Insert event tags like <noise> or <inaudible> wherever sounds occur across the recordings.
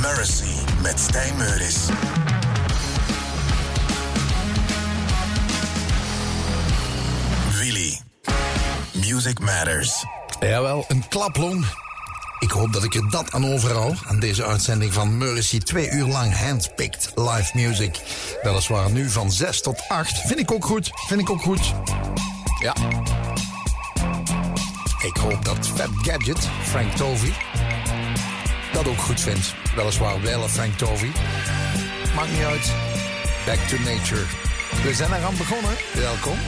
Mercy met Stijn Meuris. Willy. Music Matters. Jawel, een klaplong. Ik hoop dat ik je dat aan overal Aan deze uitzending van Mercy. Twee uur lang handpicked live music. Weliswaar nu van 6 tot 8. Vind ik ook goed. Vind ik ook goed. Ik hoop dat Fab Gadget, Frank Tovey, dat ook goed vindt. Weliswaar wel Frank Tovey. Maakt niet uit. Back to Nature. We zijn eraan begonnen. Welkom.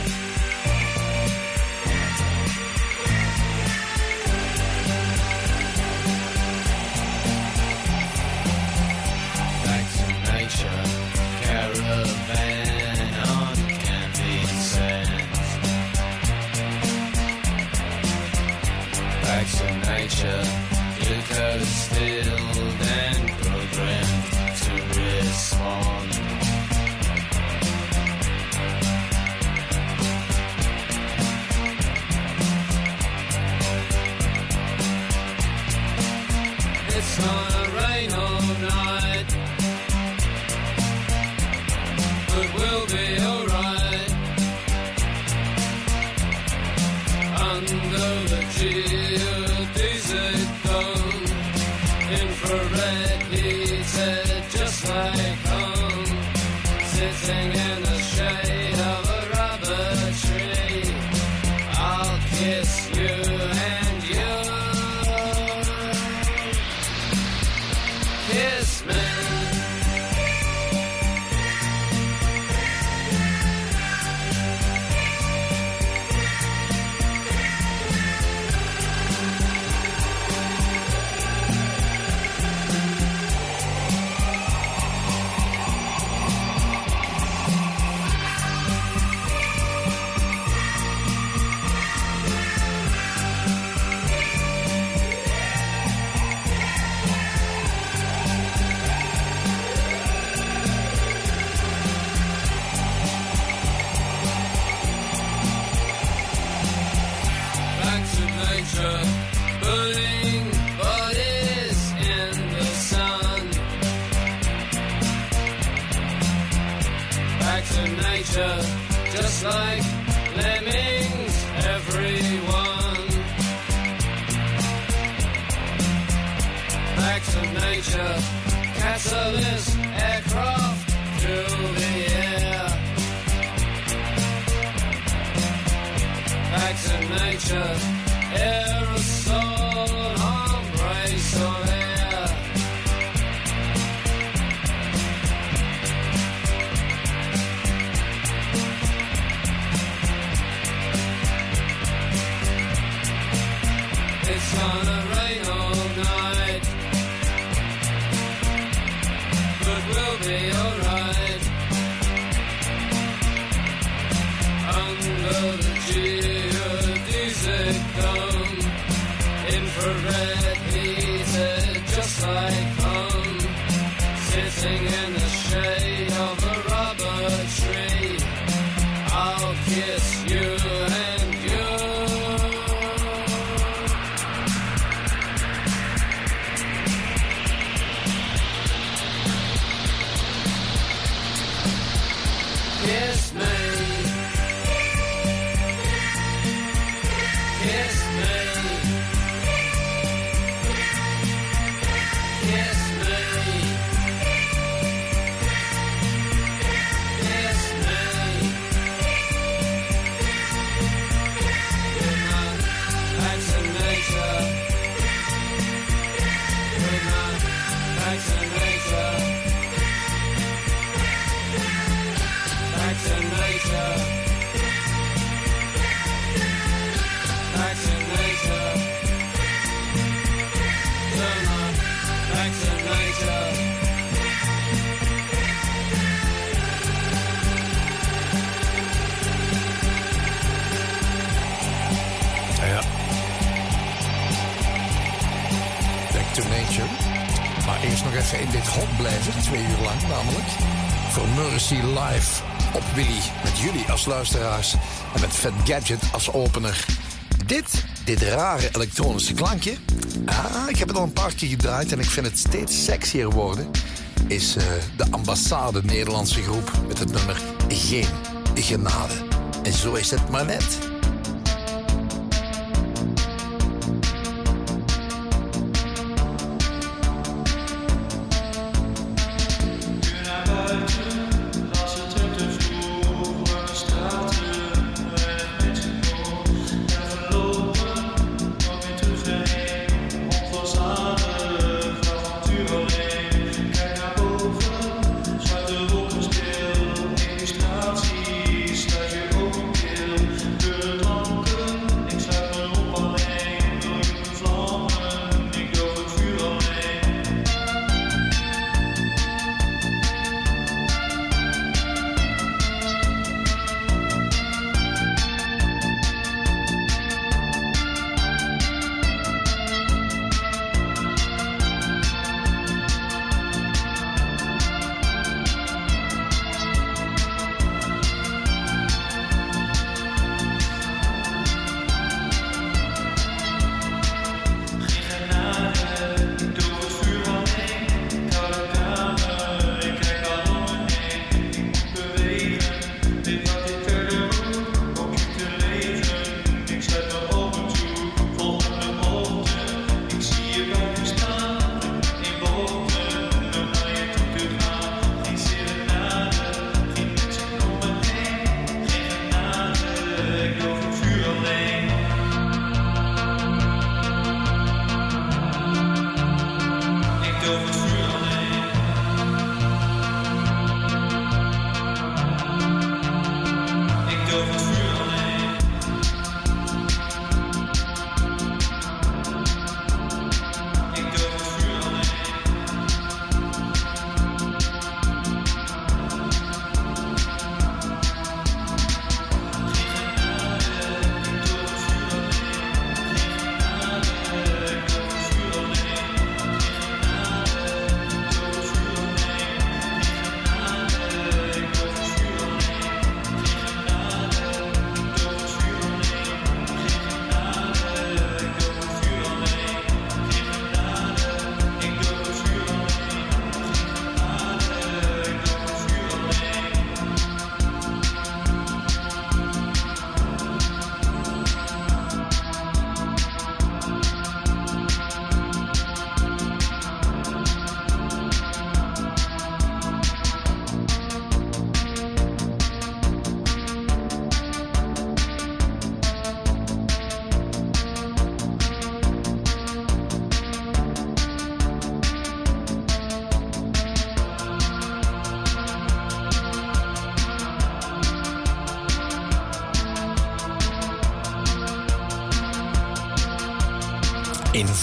Kiss you. luisteraars. En met Fat Gadget als opener. Dit, dit rare elektronische klankje. Ah, ik heb het al een paar keer gedraaid en ik vind het steeds sexier worden. Is eh, de ambassade Nederlandse groep met het nummer Geen Genade. En zo is het maar net.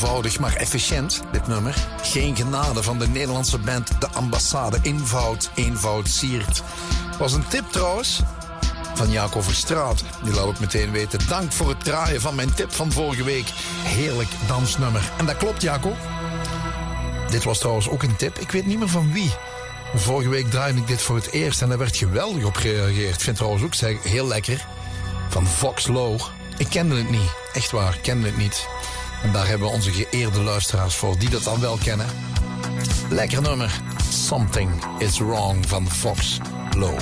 Eenvoudig maar efficiënt, dit nummer. Geen genade van de Nederlandse band De Ambassade. Eenvoud, eenvoud, siert. Was een tip trouwens van Jacob Verstraat. Die laat ook meteen weten. Dank voor het draaien van mijn tip van vorige week. Heerlijk dansnummer. En dat klopt, Jacob. Dit was trouwens ook een tip. Ik weet niet meer van wie. Vorige week draaide ik dit voor het eerst en daar werd geweldig op gereageerd. Ik vind trouwens ook heel lekker. Van Fox Low. Ik kende het niet. Echt waar, ik kende het niet. En daar hebben onze geëerde luisteraars voor, die dat dan wel kennen. Lekker nummer. Something is Wrong van Fox Low.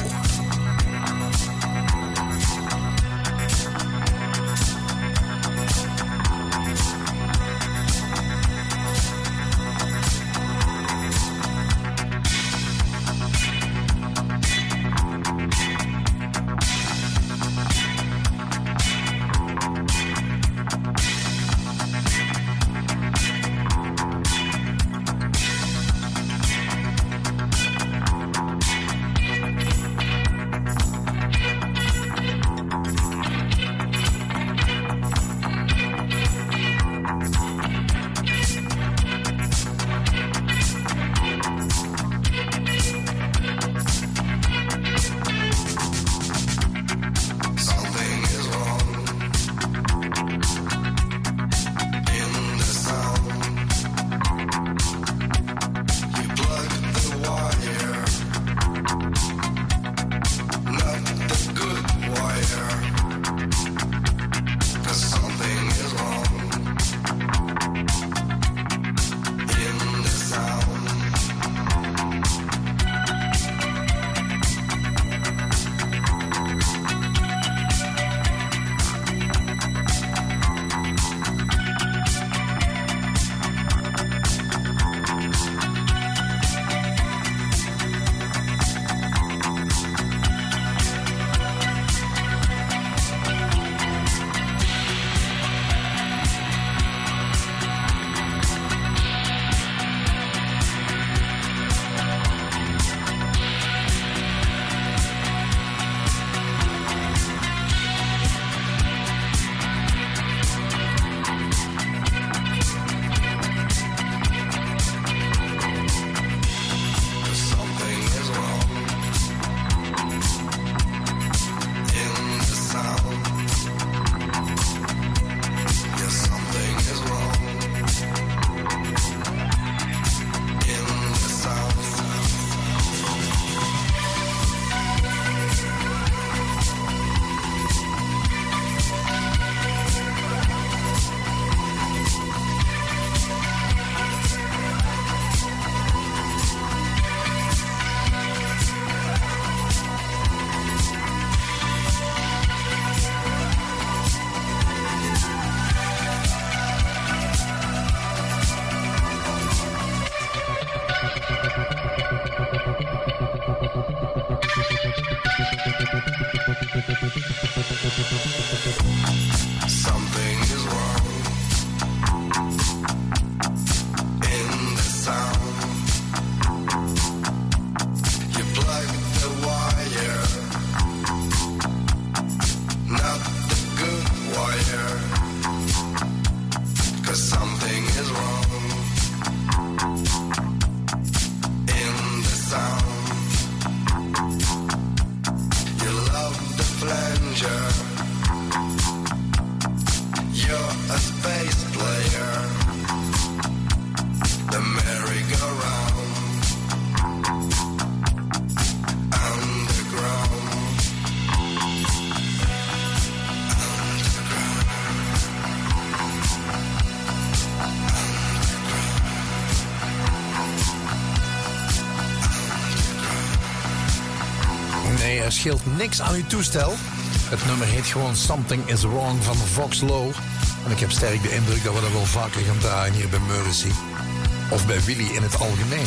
Scheelt niks aan uw toestel. Het nummer heet gewoon Something is Wrong van Vox Low. En ik heb sterk de indruk dat we dat wel vaker gaan draaien hier bij Mercy. Of bij Willy in het algemeen.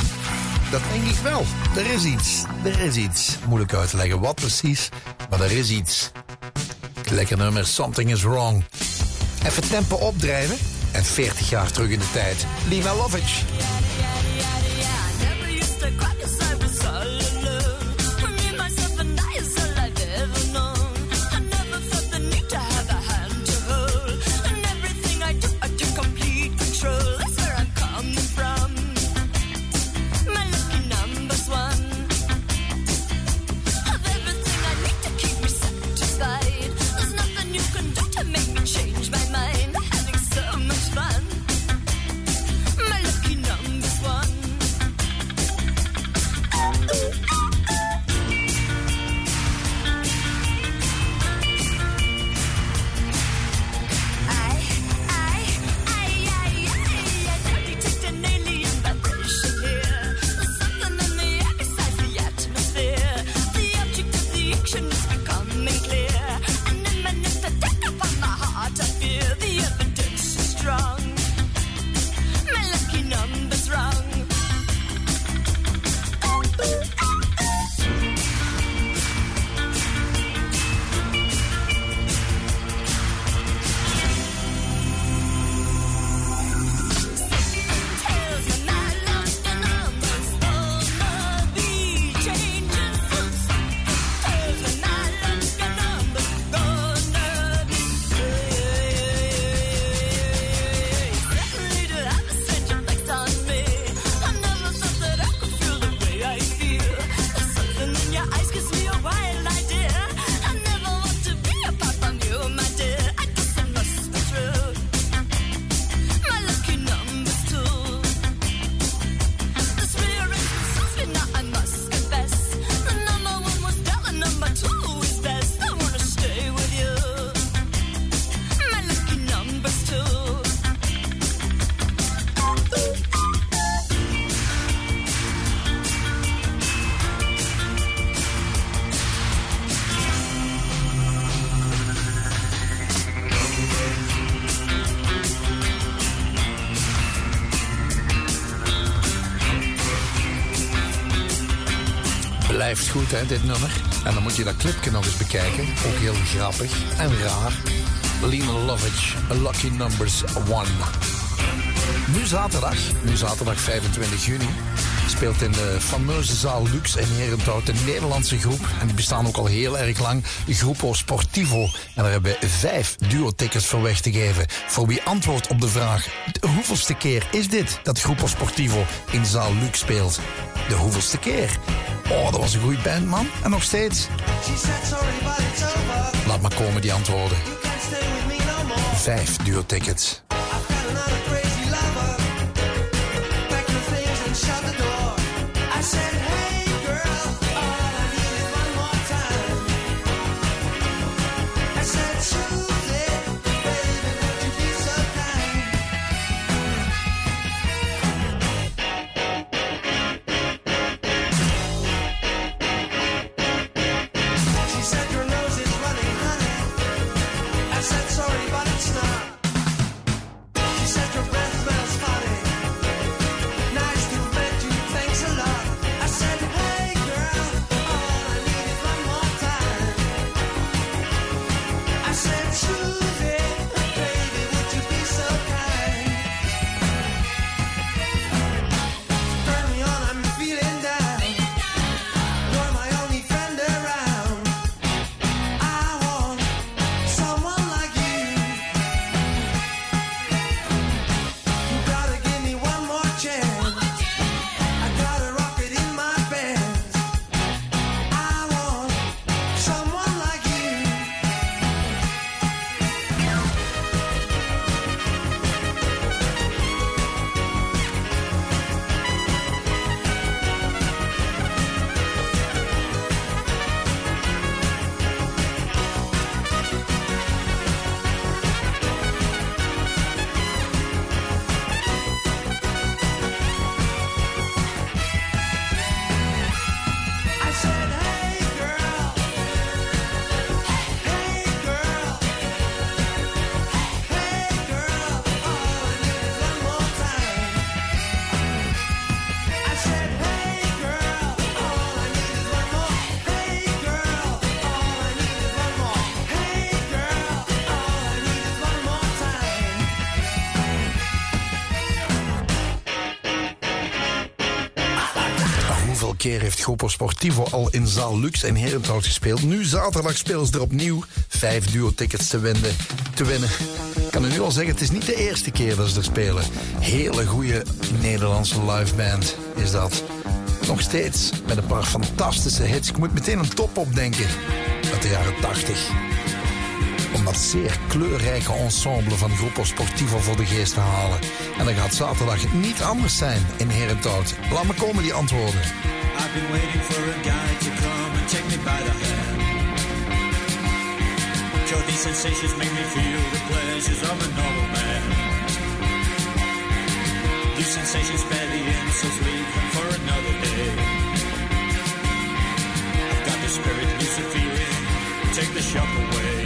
Dat denk ik wel. Er is iets. Er is iets. Moeilijk uit te leggen wat precies, maar er is iets. Lekker nummer, Something is Wrong. Even tempo opdrijven en 40 jaar terug in de tijd. Lina Lovitch. Goed, hè, dit nummer. En dan moet je dat clipje nog eens bekijken. Ook heel grappig en raar. Lena Lovitch, Lucky Numbers One. Nu zaterdag, nu zaterdag 25 juni, speelt in de fameuze zaal Lux in Herenthout een Nederlandse groep. En die bestaan ook al heel erg lang, Gruppo Sportivo. En daar hebben we vijf duo-tickets voor weg te geven. Voor wie antwoordt op de vraag, de hoeveelste keer is dit dat Gruppo Sportivo in zaal Lux speelt? De hoeveelste keer? Oh, dat was een goede band, man. En nog steeds. Laat maar komen, die antwoorden. Vijf duo-tickets. Groepo Sportivo al in zaal Lux en Herenthout gespeeld? Nu zaterdag spelen ze er opnieuw. Vijf duo-tickets te winnen. Te winnen. Ik kan u nu al zeggen, het is niet de eerste keer dat ze er spelen. Hele goede Nederlandse liveband is dat. Nog steeds met een paar fantastische hits. Ik moet meteen een top opdenken uit de jaren 80 om dat zeer kleurrijke ensemble van Groepo Sportivo voor de geest te halen. En dat gaat zaterdag niet anders zijn in Herenthout. Laat me komen die antwoorden. I've been waiting for a guy to come and take me by the hand. Sure, these sensations make me feel the pleasures of a normal man. These sensations spare the insults, leave them for another day. I've got the spirit, lucid feeling, take the shock away.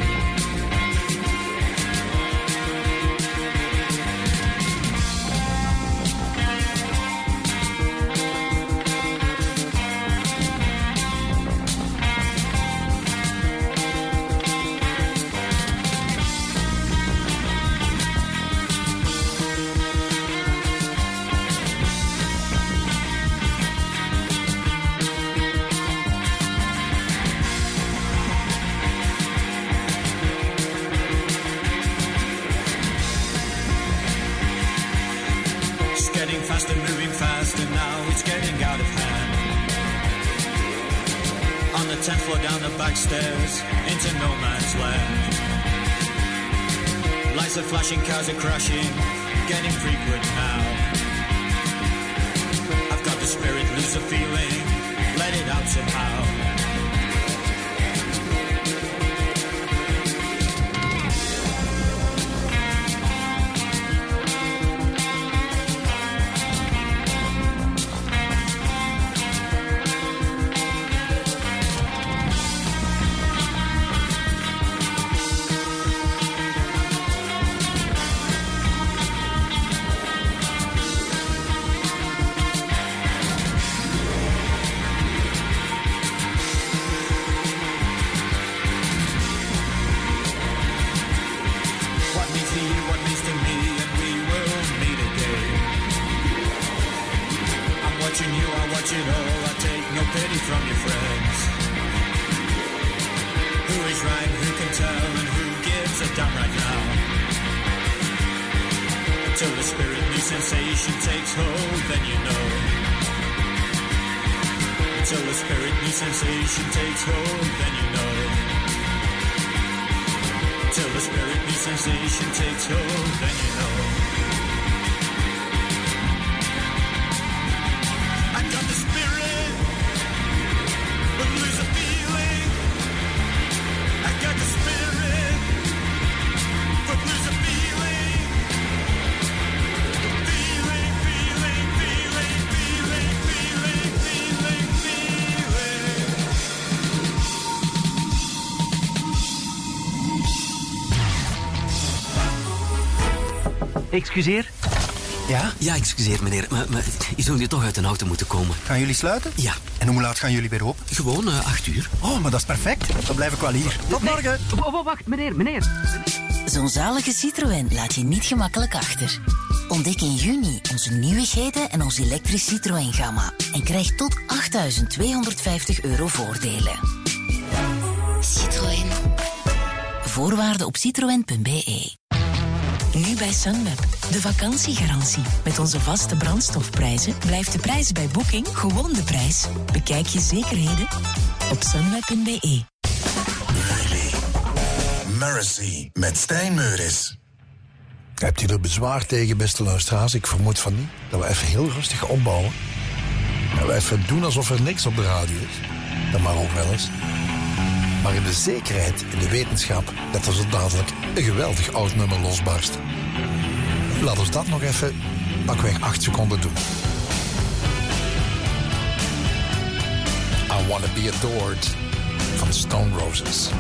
Excuseer? Ja? Ja, excuseer meneer, maar, maar je zou hier toch uit een auto moeten komen. Gaan jullie sluiten? Ja, En hoe laat gaan jullie weer open? gewoon eh, acht uur. Oh, maar dat is perfect. Dan blijf ik wel hier. Tot morgen. Oh, oh, wacht, meneer, meneer. Zo'n zalige Citroën laat je niet gemakkelijk achter. Ontdek in juni onze nieuwigheden en ons elektrisch Citroën-gamma. En krijg tot 8.250 euro voordelen. Citroën. Voorwaarden op citroën.be. Nu bij Sunweb, de vakantiegarantie. Met onze vaste brandstofprijzen blijft de prijs bij boeking gewoon de prijs. Bekijk je zekerheden op sunweb.be. Really? Mercy met Stijn Meuris. Hebt u er bezwaar tegen, beste luisteraars? Ik vermoed van niet. Dat we even heel rustig opbouwen. Dat we even doen alsof er niks op de radio is. Dat mag ook wel eens. Maar in de zekerheid, in de wetenschap, dat er zo dadelijk een geweldig oud nummer losbarst. Laat ons dat nog even pakweg acht seconden doen. I Wanna Be Adored van Stone Roses.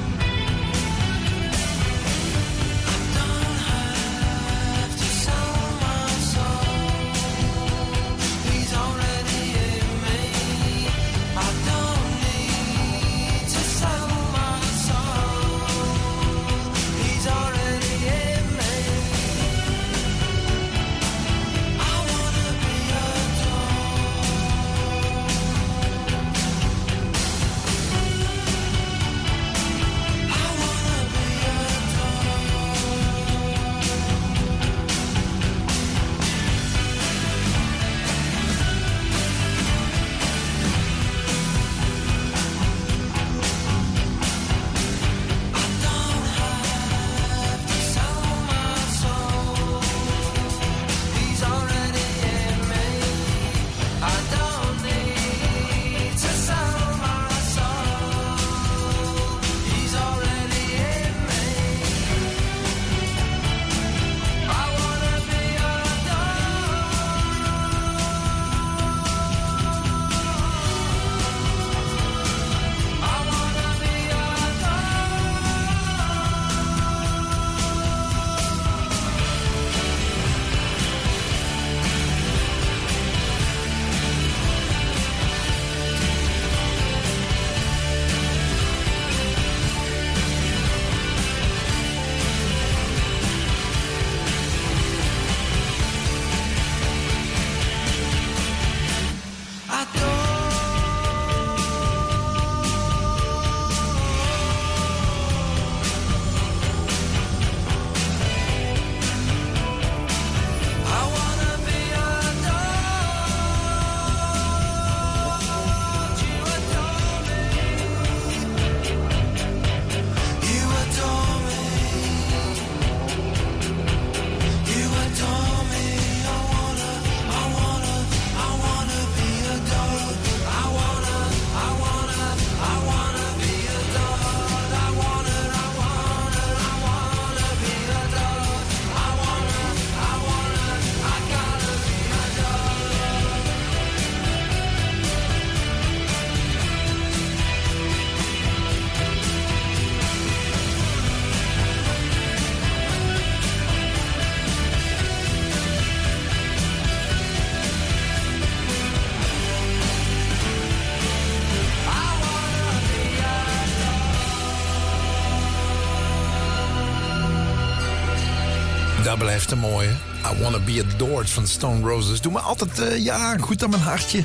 Blijft een mooie. I Wanna Be Adored van Stone Roses. Doe me altijd eh, ja, goed aan mijn hartje.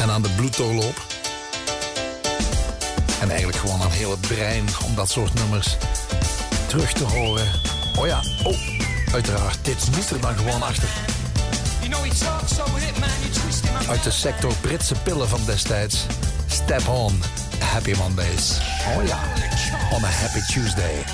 En aan de bloeddoorloop. En eigenlijk gewoon aan heel het brein om dat soort nummers terug te horen. Oh ja, oh, uiteraard. Dit moet er dan gewoon achter. Uit de sector Britse pillen van destijds. Step on, Happy Mondays. Oh ja, on a Happy Tuesday.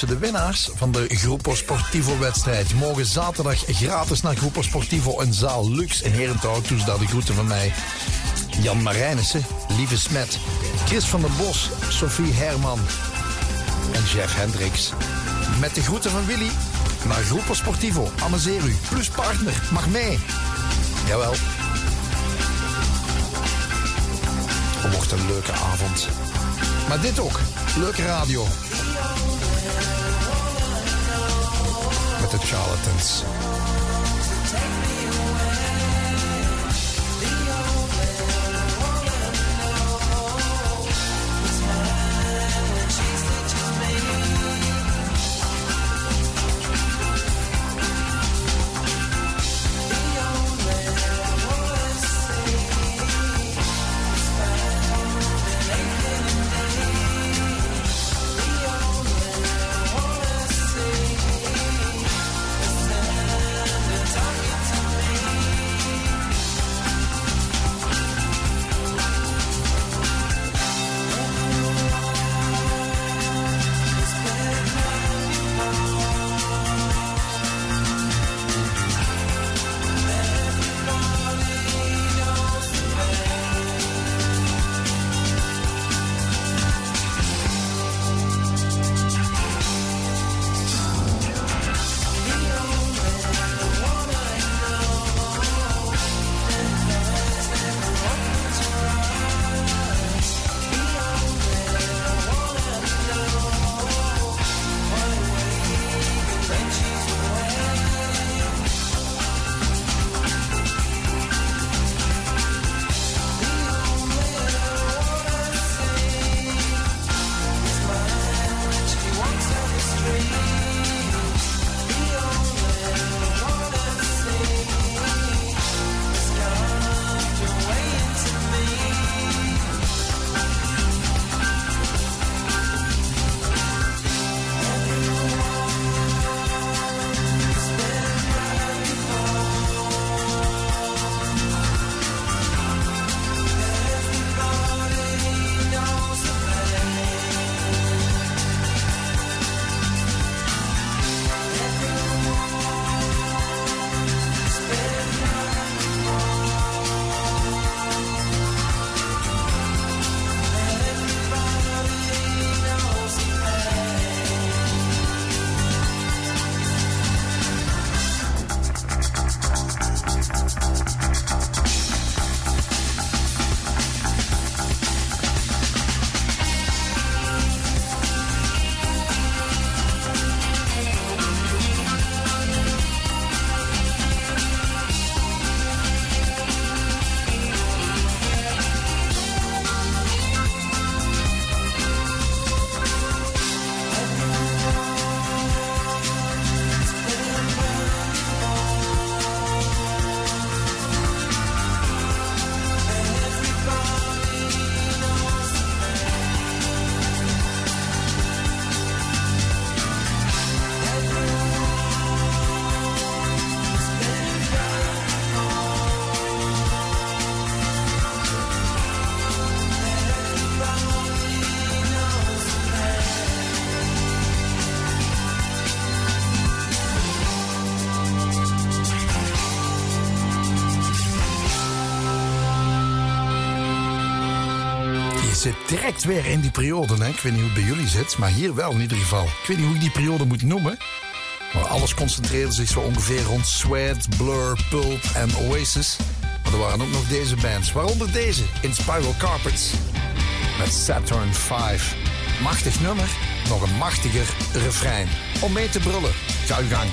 Ondertussen de winnaars van de Gruppo Sportivo wedstrijd. Mogen zaterdag gratis naar Gruppo Sportivo een zaal luxe in Herentouw. Dus daar de groeten van mij. Jan Marijnissen, Lieve Smet, Chris van der Bos, Sophie Herman en Jeff Hendricks. Met de groeten van Willy naar Gruppo Sportivo. Amuseer u. Plus partner. Mag mee. Jawel. Het wordt een leuke avond. Maar dit ook. Leuke radio. De zit direct weer in die periode. Hè? Ik weet niet hoe het bij jullie zit, maar hier wel in ieder geval. Ik weet niet hoe ik die periode moet noemen. Maar alles concentreerde zich zo ongeveer rond Sweat, Blur, Pulp en Oasis. Maar er waren ook nog deze bands, waaronder deze in Spiral Carpets met Saturn 5. Machtig nummer, nog een machtiger refrein. Om mee te brullen. Ga uw gang.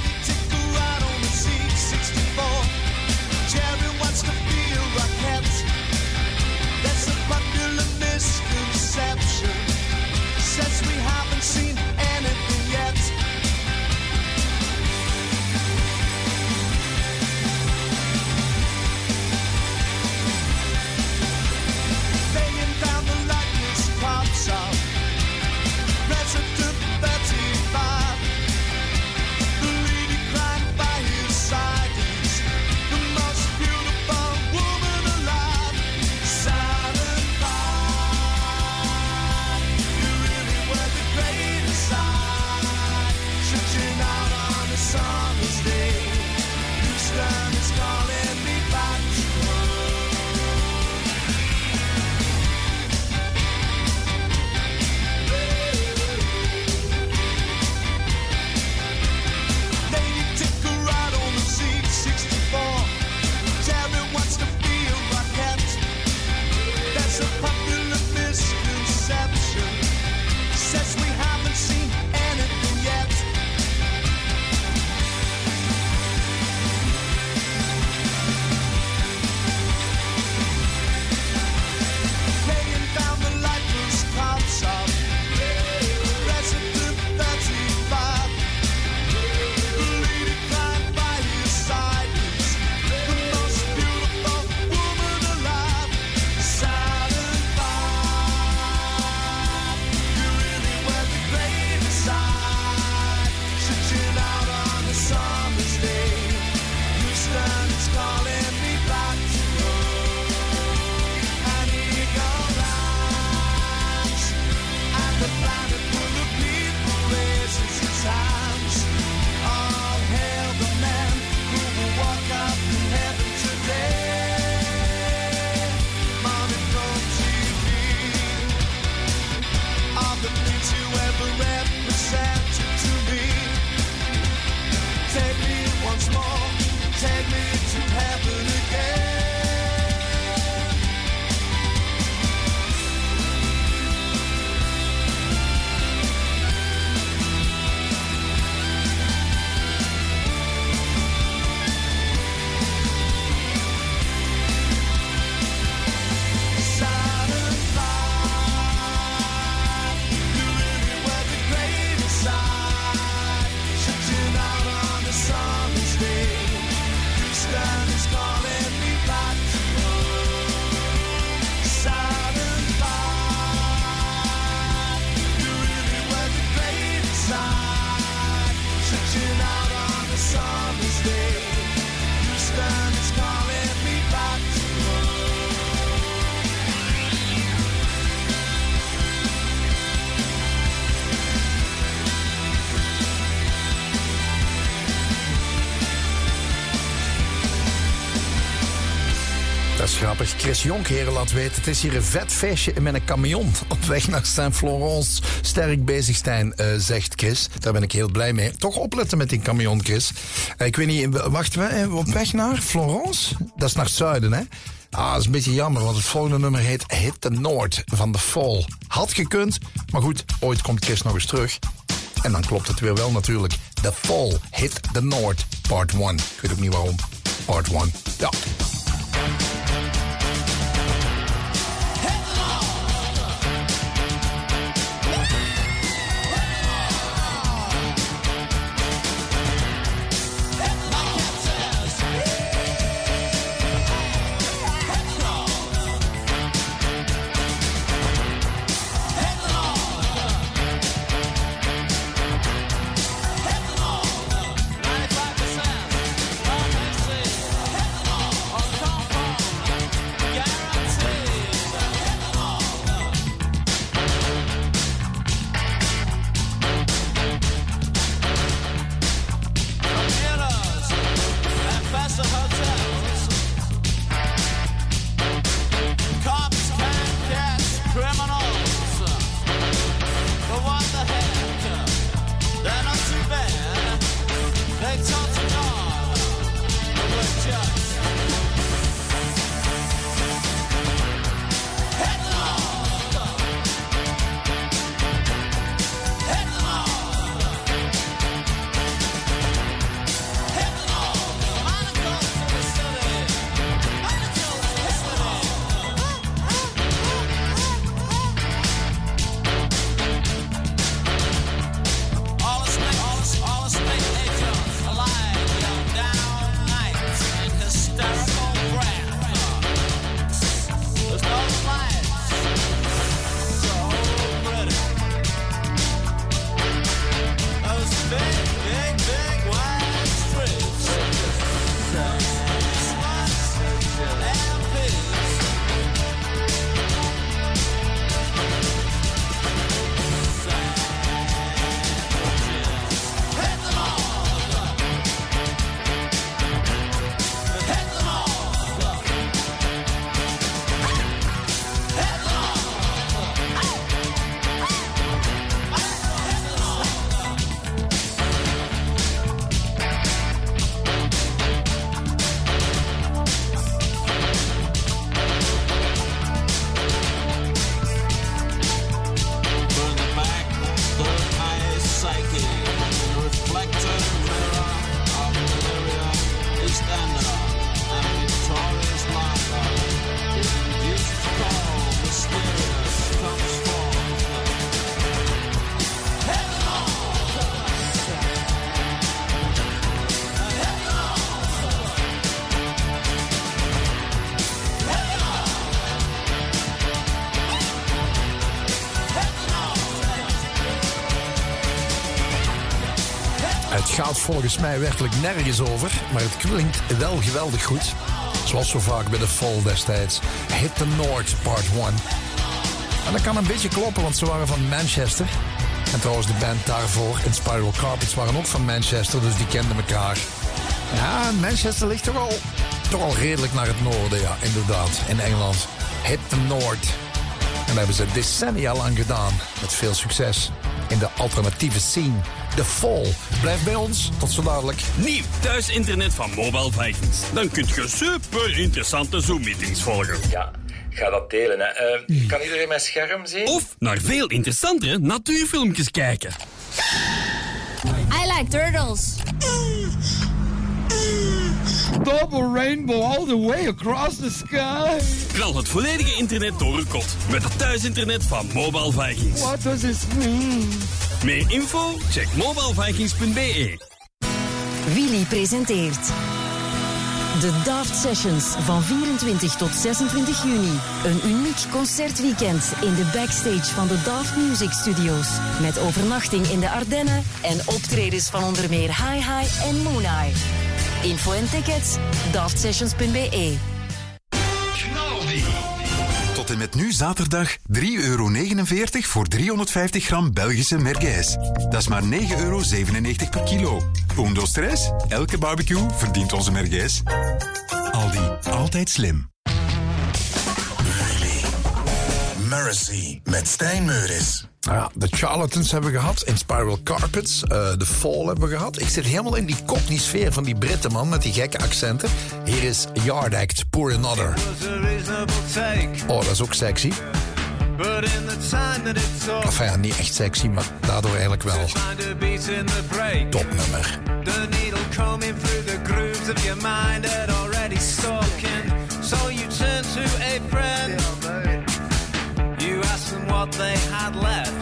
Chris Jonkheren laat weten, het is hier een vet feestje met een camion <laughs> op weg naar Saint-Florence. Sterk bezig, Stijn, eh, zegt Chris. Daar ben ik heel blij mee. Toch opletten met die camion, Chris. Eh, ik weet niet, wachten we eh, op weg naar Florence? Dat is naar het zuiden, hè? Ah, dat is een beetje jammer, want het volgende nummer heet Hit the Noord van The Fall. Had gekund, maar goed, ooit komt Chris nog eens terug. En dan klopt het weer wel natuurlijk. The Fall, Hit the Noord, part 1. Ik weet ook niet waarom. Part 1. Ja. Volgens mij werkelijk nergens over, maar het klinkt wel geweldig goed. Zoals zo vaak bij de Fall destijds. Hit the North Part 1. En dat kan een beetje kloppen, want ze waren van Manchester. En trouwens, de band daarvoor, in Spiral Carpets, waren ook van Manchester, dus die kenden elkaar. Ja, Manchester ligt toch al, toch al redelijk naar het noorden, ja, inderdaad, in Engeland. Hit the North. En dat hebben ze decennia lang gedaan, met veel succes. In de alternatieve scene. The Fall. Blijf bij ons, tot zo dadelijk. Nieuw thuisinternet van Mobile Vikings. Dan kunt je super interessante Zoom-meetings volgen. Ja, ga dat delen. Hè. Eh, kan iedereen mijn scherm zien? Of naar veel interessantere natuurfilmpjes kijken. I like turtles. Double rainbow all the way across the sky. Knal het volledige internet door een kot. Met het thuisinternet van Mobile Vikings. What does this mean? Meer info? Check mobilevikings.be. Willy presenteert de Daft Sessions van 24 tot 26 juni. Een uniek concertweekend in de backstage van de Daft Music Studios. Met overnachting in de Ardennen en optredens van onder meer Hi Hi en Moon Eye. Info en tickets daftsessions.be. En met nu zaterdag 3,49 euro voor 350 gram Belgische merguez. Dat is maar 9,97 euro per kilo. Undo stress? Elke barbecue verdient onze merguez. Aldi, altijd slim. Mercy met Stijn Meuris. Ja, de Charlatans hebben we gehad. In Spiral Carpets. eh, de Fall hebben we gehad. Ik zit helemaal in die Cockney-sfeer van die Britten, man. Met die gekke accenten. Hier is Yard Act, Pour Another. Oh, dat is ook sexy. But in the time that it took, Enfin ja, niet echt sexy, maar daardoor eigenlijk wel. Topnummer. The needle combing through the grooves of your mind had already stuck in. So you turn to a friend. What they had left.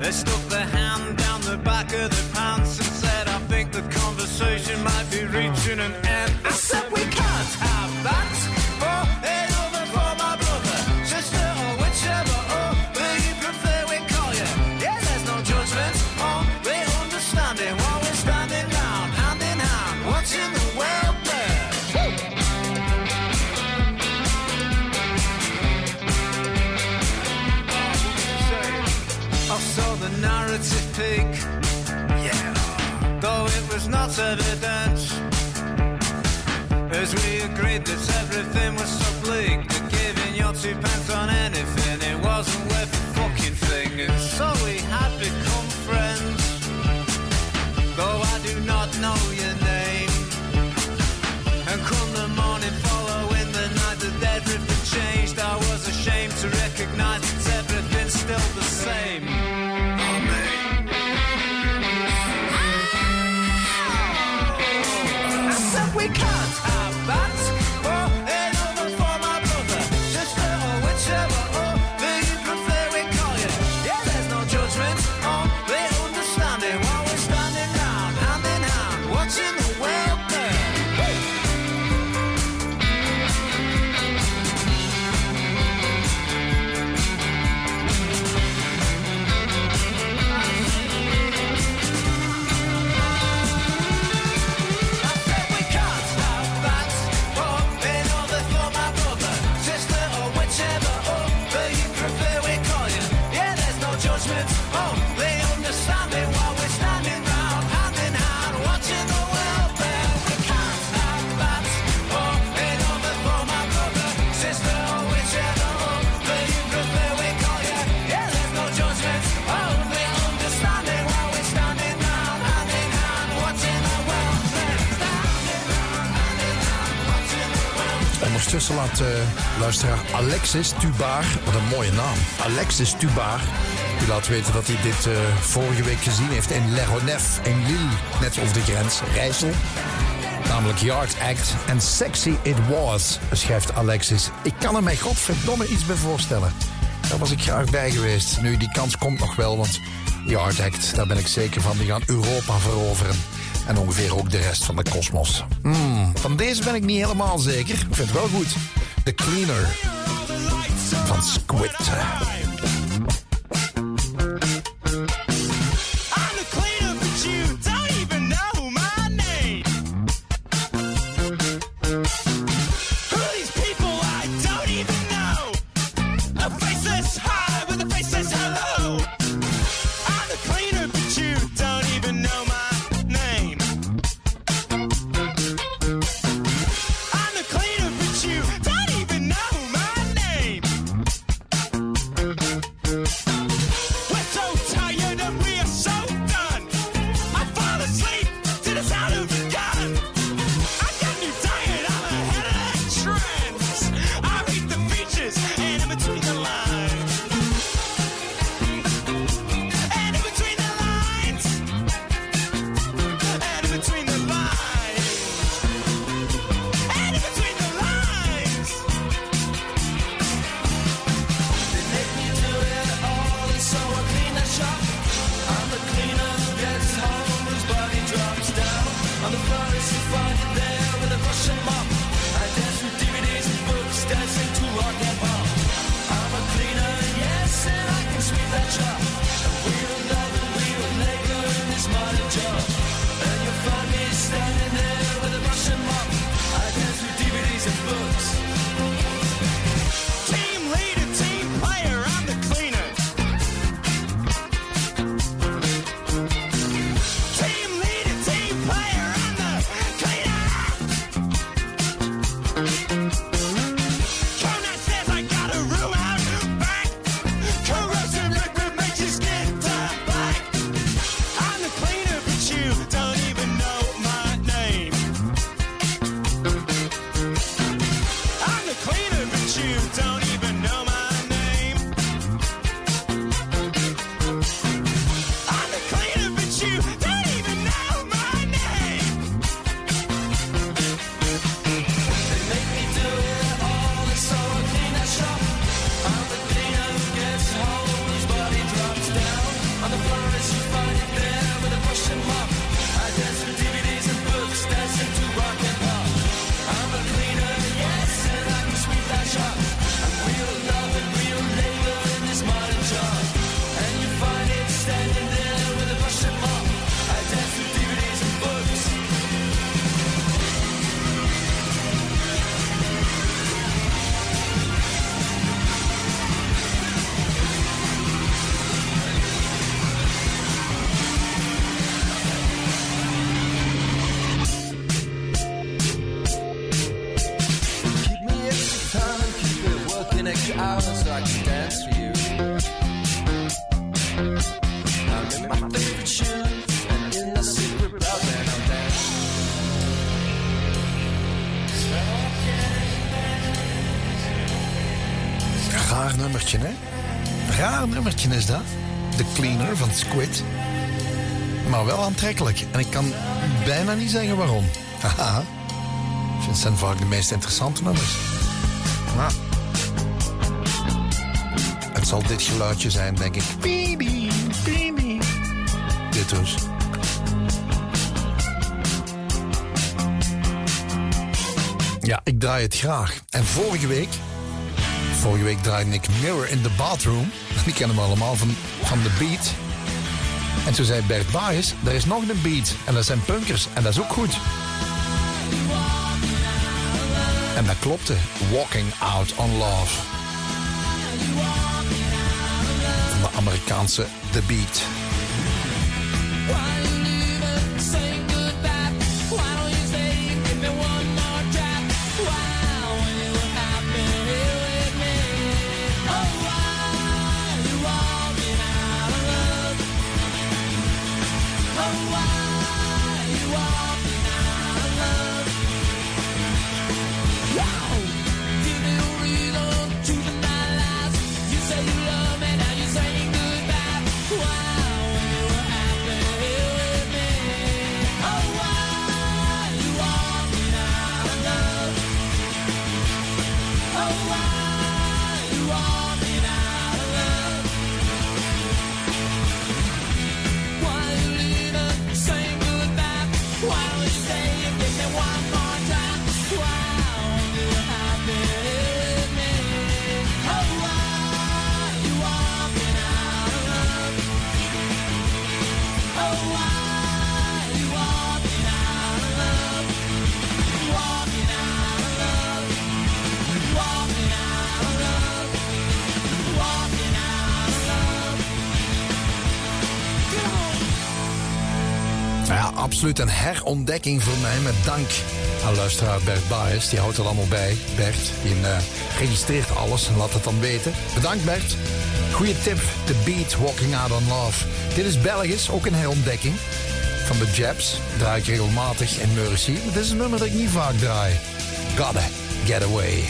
They stuck their hand down the back of the pants and said, I think the conversation might be reaching an end. I said, we not evident. As we agreed that everything was so bleak that giving your two pence on anything it wasn't worth Laat eh, luisteraar Alexis Tubaar, wat een mooie naam, Alexis Tubaar, die laat weten dat hij dit eh, vorige week gezien heeft in Le Ronef in Lille, net over de grens, Rijssel. Namelijk Yard Act en Sexy It Was, schrijft Alexis. Ik kan er mij godverdomme iets bij voorstellen. Daar was ik graag bij geweest. Nu, die kans komt nog wel, want Yard Act, daar ben ik zeker van, die gaan Europa veroveren. En ongeveer ook de rest van de kosmos. Hmm, van deze ben ik niet helemaal zeker. Ik vind het wel goed. The Cleaner van Squid. Nummertje is dat. The Cleaner van Squid. Maar wel aantrekkelijk. En ik kan bijna niet zeggen waarom. <laughs> Haha. Vind zijn vaak de meest interessante nummers. Maar... Het zal dit geluidje zijn, denk ik. Bibi, bibi. Dit dus. Ja, ik draai het graag. En vorige week... Vorige week draaide ik Mirror in the Bathroom. <laughs> Die kennen we allemaal van, van The Beat. En toen zei Bert Baes, er is nog een beat. En dat zijn punkers. En dat is ook goed. En dat klopte. Walking Out on Love. Van de Amerikaanse The Beat. Herontdekking voor mij. Met dank aan luisteraar Bert Baes. Die houdt er allemaal bij. Bert, die eh, registreert alles en laat het dan weten. Bedankt Bert. Goeie tip. The Beat, Walking Out on Love. Dit is Belgisch, ook een herontdekking. Van de Jabs. Draai ik regelmatig in Mercy. Dit is een nummer dat ik niet vaak draai. Gotta Get Away.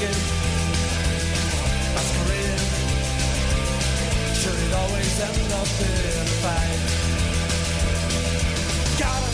Desired. Undertaking, masquerading, should it always end up in a fight? Gotta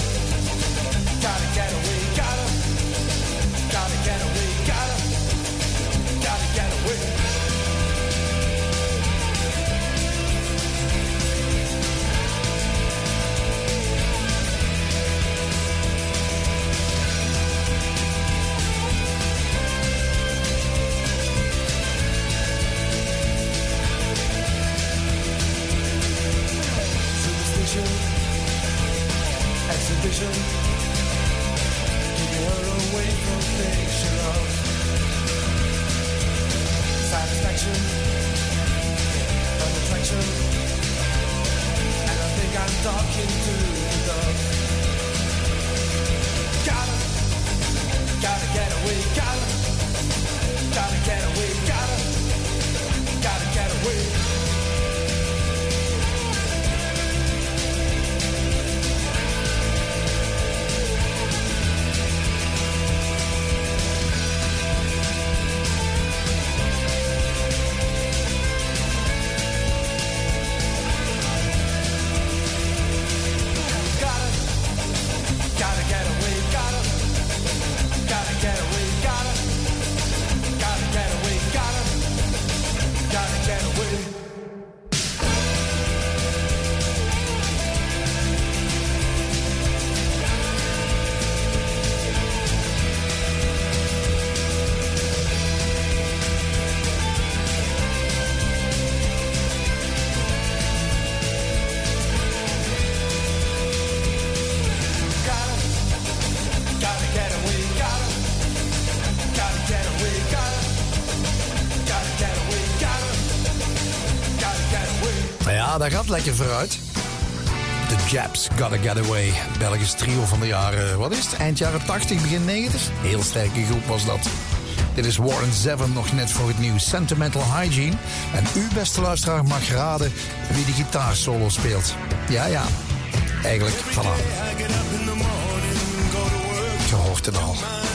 lekker vooruit. The Jabs, Gotta Get Away. Belgisch trio van de jaren, wat is het? Eind jaren 80, begin 90? Heel sterke groep was dat. Dit is Warren Zevon nog net voor het nieuws Sentimental Hygiene. En u, beste luisteraar, mag raden wie de gitaarsolo speelt. Ja, ja. Eigenlijk, voilà. Je hoort het al.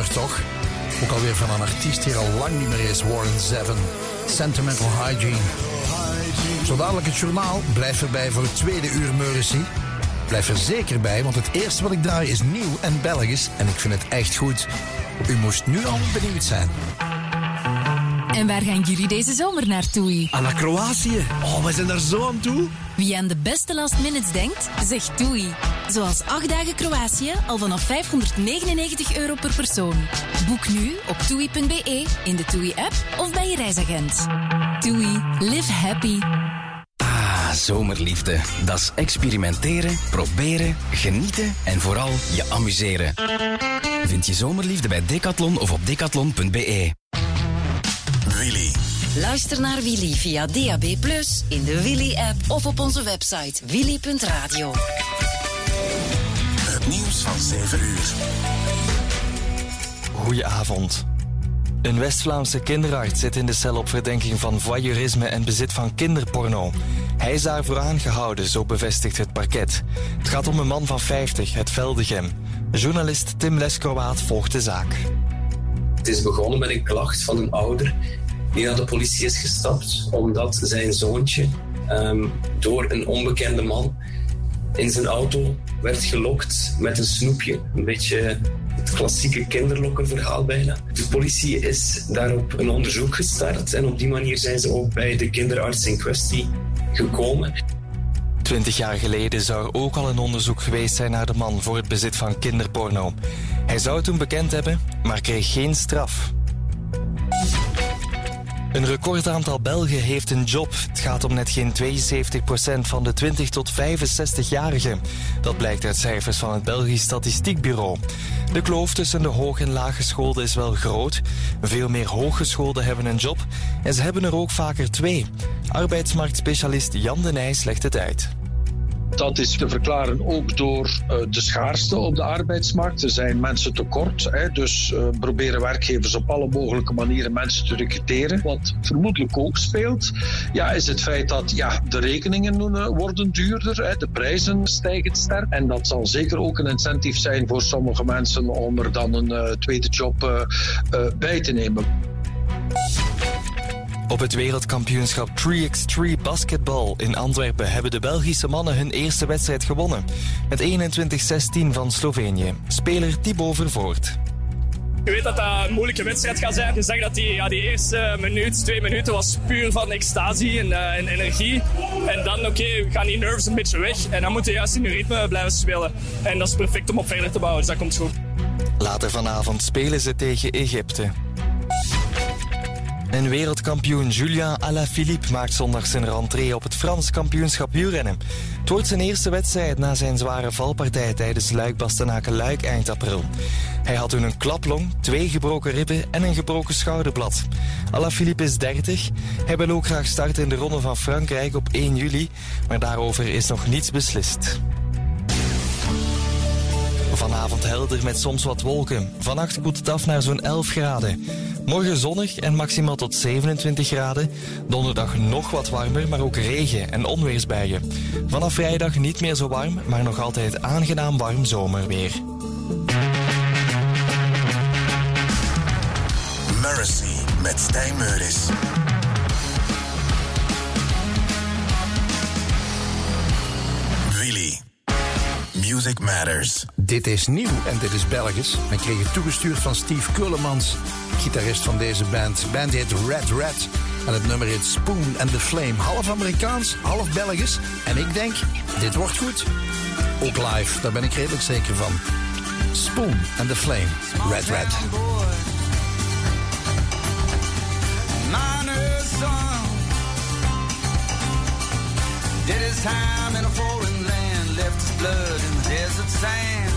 Nummer toch? Ook alweer van een artiest die er al lang niet meer is, Warren Zevon. Sentimental Hygiene. Zo dadelijk het journaal. Blijf erbij voor het tweede uur Mercy. Blijf er zeker bij, want het eerste wat ik draai is nieuw en Belgisch. En ik vind het echt goed. U moest nu al benieuwd zijn. En waar gaan jullie deze zomer naartoe? Ah, naar Kroatië. Oh, we zijn daar zo aan toe. Wie aan de beste last minutes denkt, zegt TUI. Zoals 8 dagen Kroatië al vanaf 599 euro per persoon. Boek nu op toei.be, in de TUI-app of bij je reisagent. TUI. Live happy. Ah, zomerliefde. Dat is experimenteren, proberen, genieten en vooral je amuseren. Vind je zomerliefde bij Decathlon of op decathlon.be. Willy. Luister naar Willy via DAB+, in de Willy-app of op onze website willy.radio. Het nieuws van 7 uur. Goedenavond. Een West-Vlaamse kinderarts zit in de cel op verdenking van voyeurisme en bezit van kinderporno. Hij is daarvoor aangehouden, zo bevestigt het parket. Het gaat om een man van 50 uit Veldegem. Journalist Tim Lescroaat volgt de zaak. Het is begonnen met een klacht van een ouder die naar de politie is gestapt omdat zijn zoontje ehm, door een onbekende man in zijn auto werd gelokt met een snoepje. Een beetje het klassieke kinderlokkenverhaal bijna. De politie is daarop een onderzoek gestart en op die manier zijn ze ook bij de kinderarts in kwestie gekomen. Twintig jaar geleden zou er ook al een onderzoek geweest zijn naar de man voor het bezit van kinderporno. Hij zou toen bekend hebben, maar kreeg geen straf. Een record aantal Belgen heeft een job. Het gaat om net geen 72% van de 20 tot 65-jarigen. Dat blijkt uit cijfers van het Belgisch Statistiekbureau. De kloof tussen de hoog- en laaggeschoolden is wel groot. Veel meer hooggeschoolden hebben een job en ze hebben er ook vaker twee. Arbeidsmarktspecialist Jan de Nijs legt het uit. Dat is te verklaren ook door uh, de schaarste op de arbeidsmarkt. Er zijn mensen tekort, dus uh, proberen werkgevers op alle mogelijke manieren mensen te recruteren. Wat vermoedelijk ook speelt, ja, is het feit dat ja, de rekeningen uh, worden duurder, de prijzen stijgen sterk. En dat zal zeker ook een incentief zijn voor sommige mensen om er dan een tweede job bij te nemen. Op het wereldkampioenschap 3x3 basketbal in Antwerpen hebben de Belgische mannen hun eerste wedstrijd gewonnen. Met 21-16 van Slovenië. Speler Thibaut Vervoort. Je weet dat dat een moeilijke wedstrijd gaat zijn. Je zag dat die, ja, die eerste minuut, twee minuten was puur van extasie en, uh, en energie. En dan, oké, okay, gaan die nerves een beetje weg. En dan moeten we juist in hun ritme blijven spelen. En dat is perfect om op verder te bouwen, dus dat komt goed. Later vanavond spelen ze tegen Egypte. En wereldkampioen Julien Alaphilippe maakt zondag zijn rentree op het Frans kampioenschap wielrennen. Het wordt zijn eerste wedstrijd na zijn zware valpartij tijdens Luik-Bastenaken-Luik eind april. Hij had toen een klaplong, twee gebroken ribben en een gebroken schouderblad. Alaphilippe is 30. Hij wil ook graag starten in de Ronde van Frankrijk op 1 juli, maar daarover is nog niets beslist. Vanavond helder met soms wat wolken. Vannacht koelt het af naar zo'n 11 graden. Morgen zonnig en maximaal tot 27 graden. Donderdag nog wat warmer, maar ook regen en onweersbuien. Vanaf vrijdag niet meer zo warm, maar nog altijd aangenaam warm zomerweer. Mercy met Stijn Meuris. Music Matters. Dit is nieuw en dit is Belgisch. Ik kreeg het toegestuurd van Steve Kullemans, gitarist van deze band. De band heet Red Red en het nummer heet Spoon and the Flame. Half Amerikaans, half Belgisch. En ik denk, dit wordt goed. Ook live, daar ben ik redelijk zeker van. Spoon and the Flame, Red Red. Miner's son did his time in a foreign land, left his blood in the desert sand.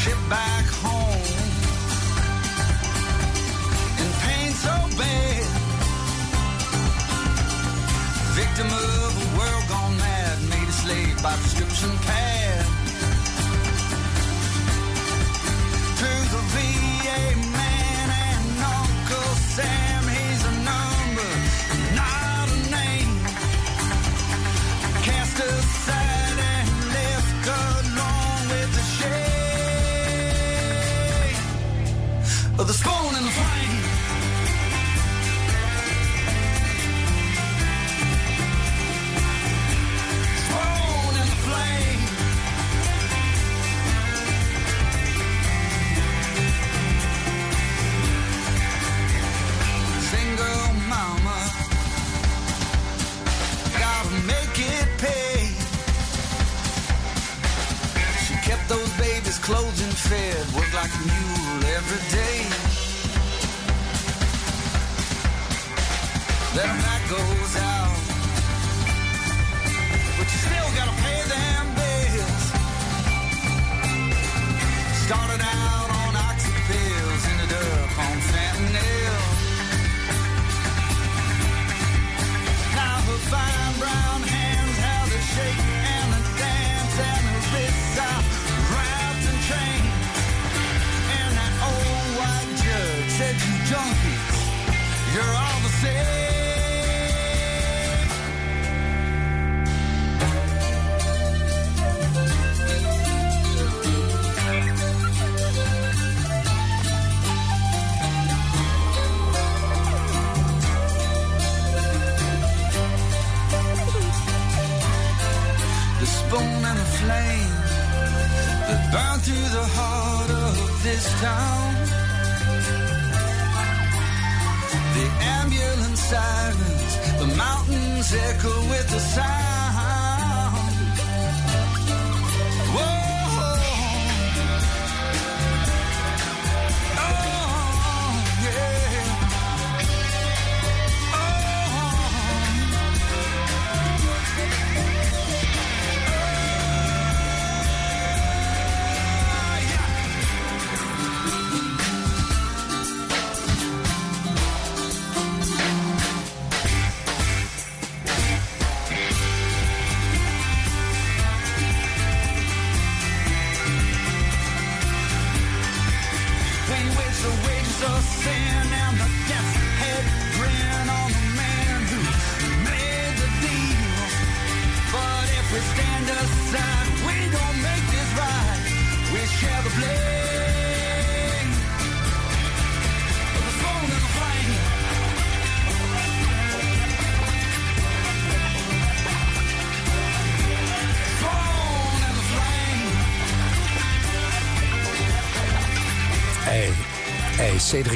Shipped back home in pain so bad. Victim of a world gone mad, made a slave by prescription pad. To the VA man and Uncle Sam, fed, like a mule every day. Then that goes out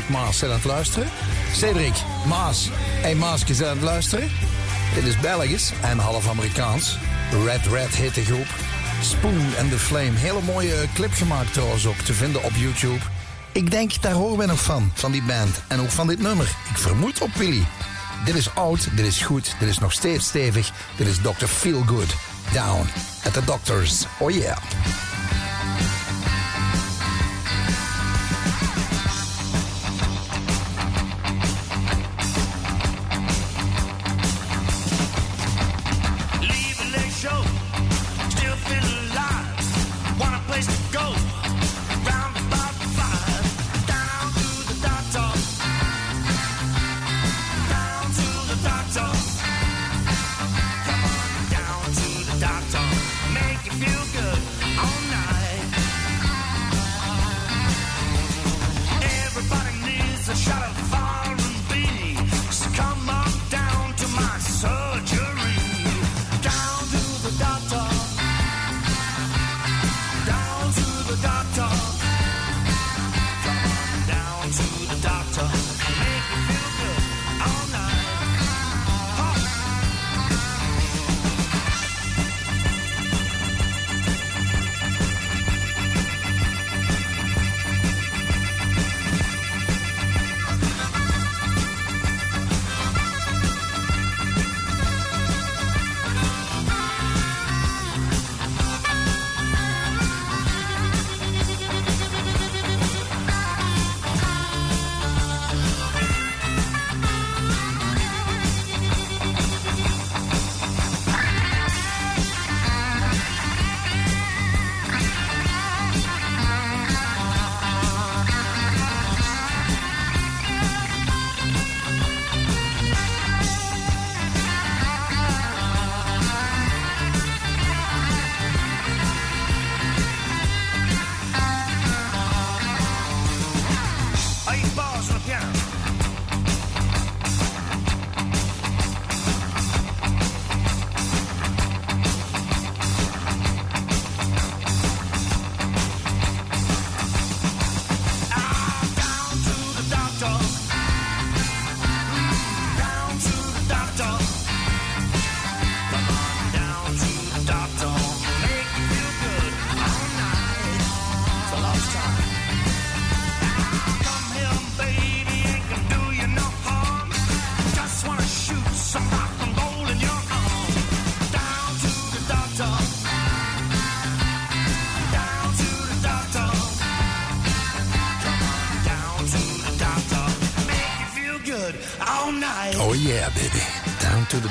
Maas zijn aan het luisteren. Cedric Maas en Maasje zijn aan het luisteren. Dit is Belgisch en half Amerikaans. Red Red heet de groep. Spoon and the Flame. Hele mooie clip gemaakt trouwens ook. Te vinden op YouTube. Ik denk, daar horen we nog van. Van die band. En ook van dit nummer. Ik vermoed op Willy. Dit is oud, dit is goed, dit is nog steeds stevig. Dit is Dr. Feelgood. Down at the Doctors. Oh yeah.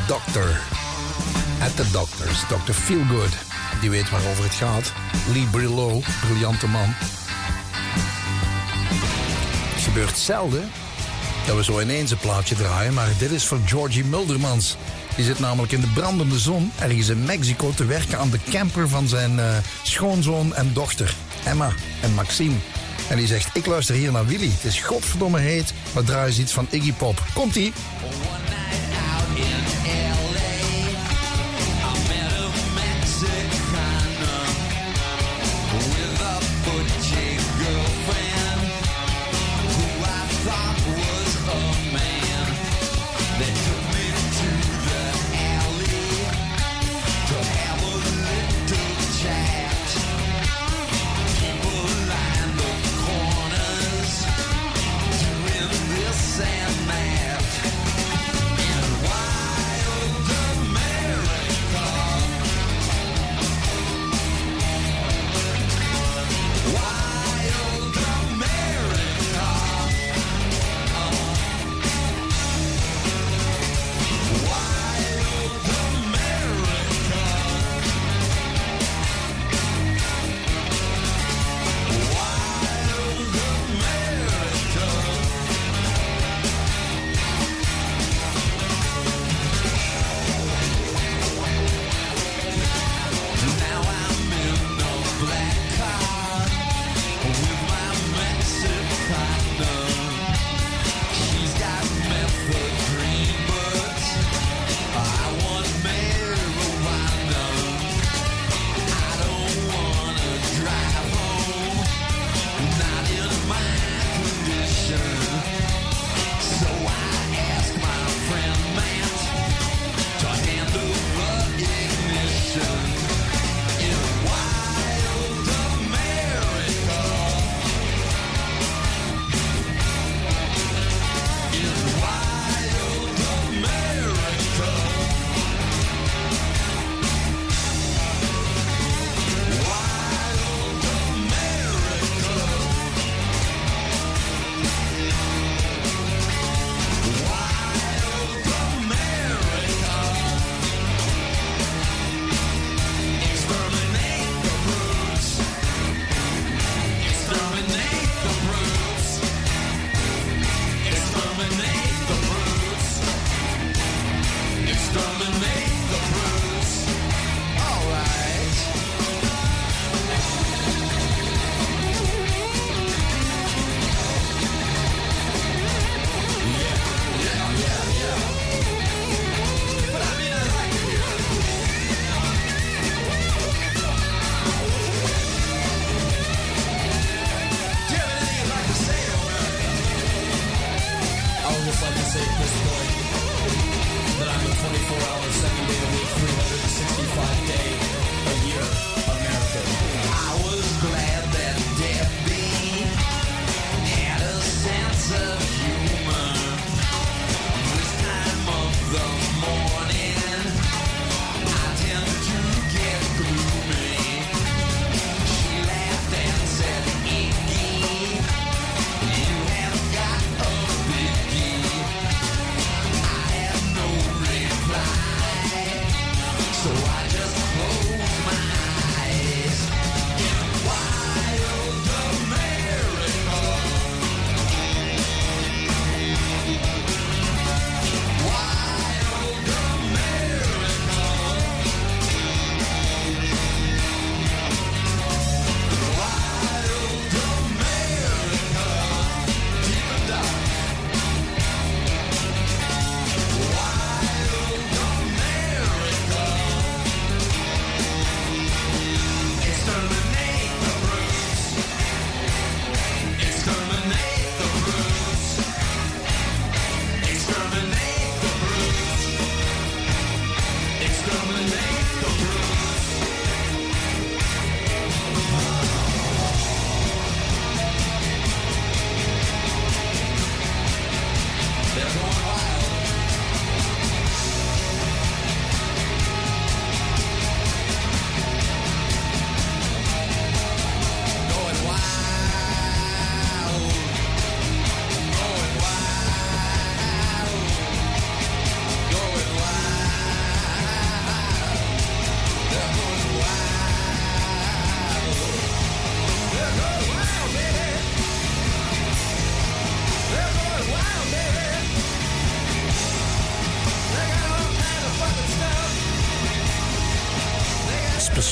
Doctor. At the doctors. Dr. Feelgood. Die weet waarover het gaat. Lee Brillo, briljante man. Het gebeurt zelden dat we zo ineens een plaatje draaien, maar dit is voor Georgie Muldermans. Die zit namelijk in de brandende zon ergens in Mexico te werken aan de camper van zijn eh, schoonzoon en dochter, Emma en Maxime. En die zegt, ik luister hier naar Willy. Het is godverdomme heet, maar draai eens iets van Iggy Pop. Komt-ie?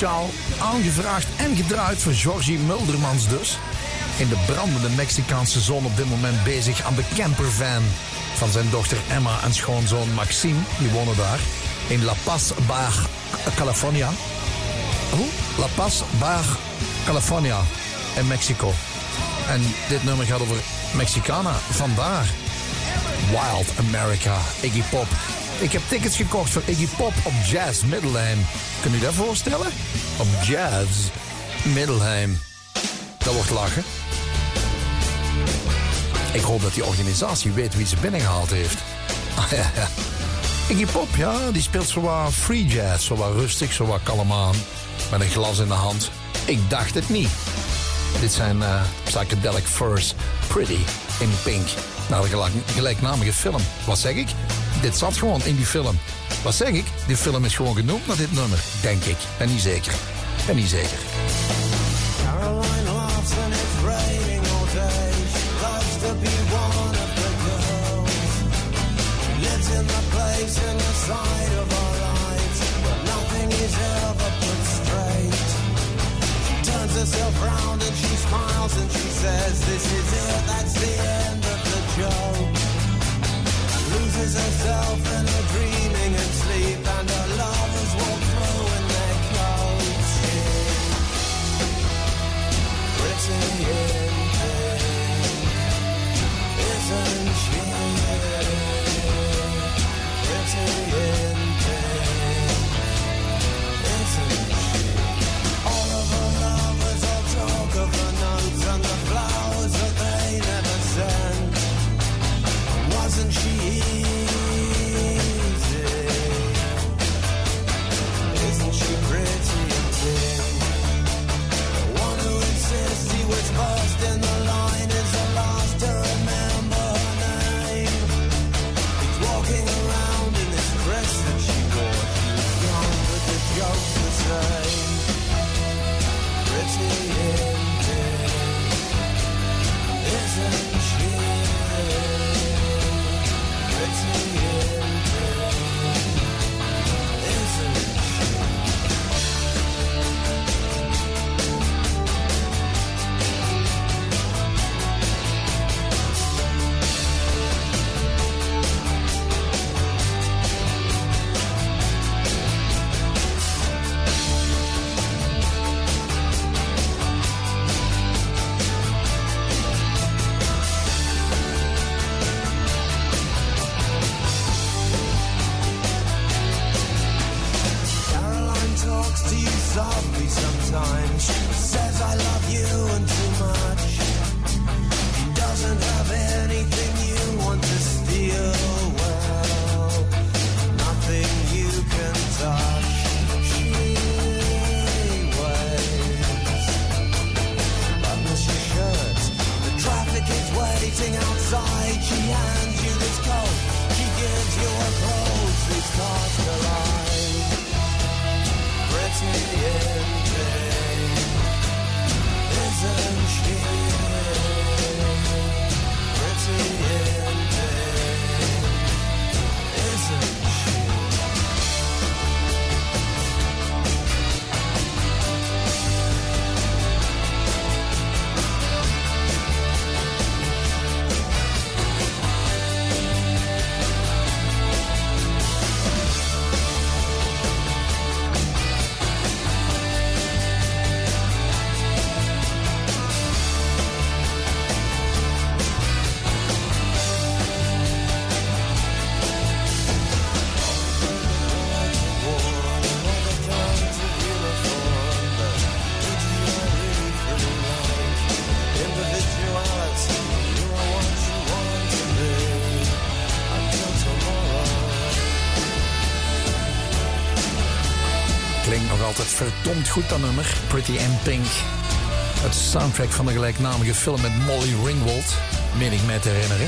Speciaal aangevraagd en gedraaid voor Georgie Muldermans dus. In de brandende Mexicaanse zon op dit moment bezig aan de campervan van zijn dochter Emma en schoonzoon Maxime. Die wonen daar in La Paz, Baja California. Hoe? La Paz, Baja California in Mexico. En dit nummer gaat over Mexicana. Vandaar Wild America, Iggy Pop. Ik heb tickets gekocht voor Iggy Pop op Jazz Middelheim. Kun je dat voorstellen? Op Jazz Middelheim. Dat wordt lachen. Ik hoop dat die organisatie weet wie ze binnengehaald heeft. <laughs> Ah, ja, ja. Iggy Pop, ja, die speelt zo wat free jazz. Zo wat rustig, zo wat kalm aan. Met een glas in de hand. Ik dacht het niet. Dit zijn eh, psychedelic furs. Pretty in pink. Naar de gelijk- gelijknamige film. Wat zeg ik? Dit zat gewoon in die film. Wat zeg ik? Die film is gewoon genoemd naar dit nummer. Denk ik. Ben niet zeker. Ben niet zeker. Caroline laughs and it's raining all day. She to be one of the girls. Lives in the place in the side of our lives where nothing is ever put straight. She turns herself round and she smiles and she says, This is it, that's the end of the joke. Loses herself in her dreaming and sleep, and her lovers walk through in their clothes. Pretty isn't she? Pretty goed, dat nummer. Pretty in Pink. Het soundtrack van de gelijknamige film met Molly Ringwald. Meen ik mij te herinneren.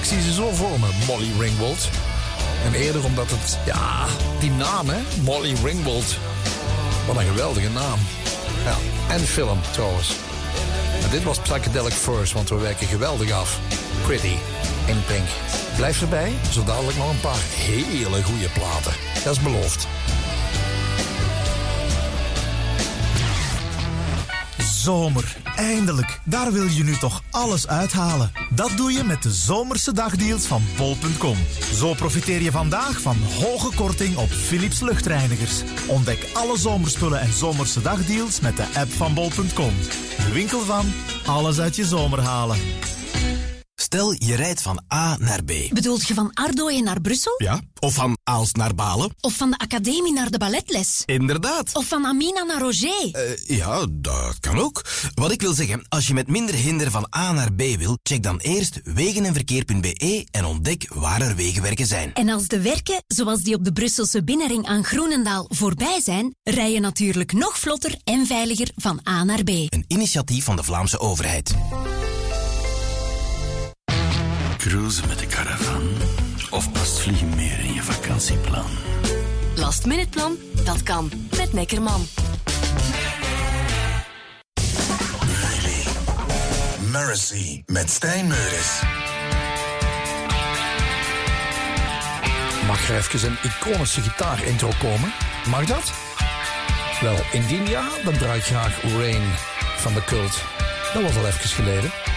Ik zie ze zo voor me, Molly Ringwald. En eerder omdat het, ja, die naam hè, Molly Ringwald. Wat een geweldige naam. Ja, en film trouwens. En dit was Psychedelic First, want we werken geweldig af. Pretty in Pink. Blijf erbij, zo dadelijk nog een paar hele goede platen. Dat is beloofd. Zomer. Eindelijk. Daar wil je nu toch alles uithalen. Dat doe je met de zomerse dagdeals van bol.com. Zo profiteer je vandaag van hoge korting op Philips luchtreinigers. Ontdek alle zomerspullen en zomerse dagdeals met de app van bol.com. De winkel van alles uit je zomer halen. Stel, je rijdt van A naar B. Bedoelt je van Ardooien naar Brussel? Ja, of van Aalst naar Balen. Of van de academie naar de balletles? Inderdaad. Of van Amina naar Roger? Eh, ja, dat kan ook. Wat ik wil zeggen, als je met minder hinder van A naar B wil, check dan eerst wegenenverkeer.be en ontdek waar er wegenwerken zijn. En als de werken, zoals die op de Brusselse binnenring aan Groenendaal, voorbij zijn, rij je natuurlijk nog vlotter en veiliger van A naar B. Een initiatief van de Vlaamse overheid. Cruisen met de caravan? Of past vliegen meer in je vakantieplan? Last minute plan? Dat kan. Met Neckerman. Mercy met Stijn Meuris. Mag er even een iconische gitaar-intro komen? Mag dat? Wel, indien ja, dan draai ik graag Rain van de Cult. Dat was al even geleden.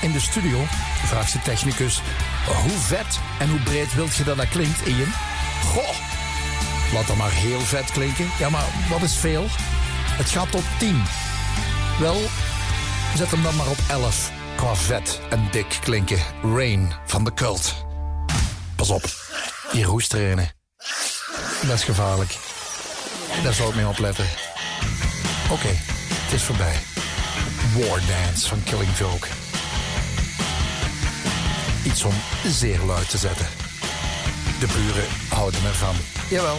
In de studio vraagt de technicus: hoe vet en hoe breed wilt je dat dat klinkt, Ian? Goh, laat dat maar heel vet klinken. Ja, maar wat is veel? Het gaat tot 10. Wel, zet hem dan maar op 11 qua vet en dik klinken. Rain van de cult. Pas op, je roest trainen. Dat is gevaarlijk. Daar zou ik mee opletten. Oké, het is voorbij. War Dance van Killing Joke. Iets om zeer luid te zetten. De buren houden ervan. Jawel.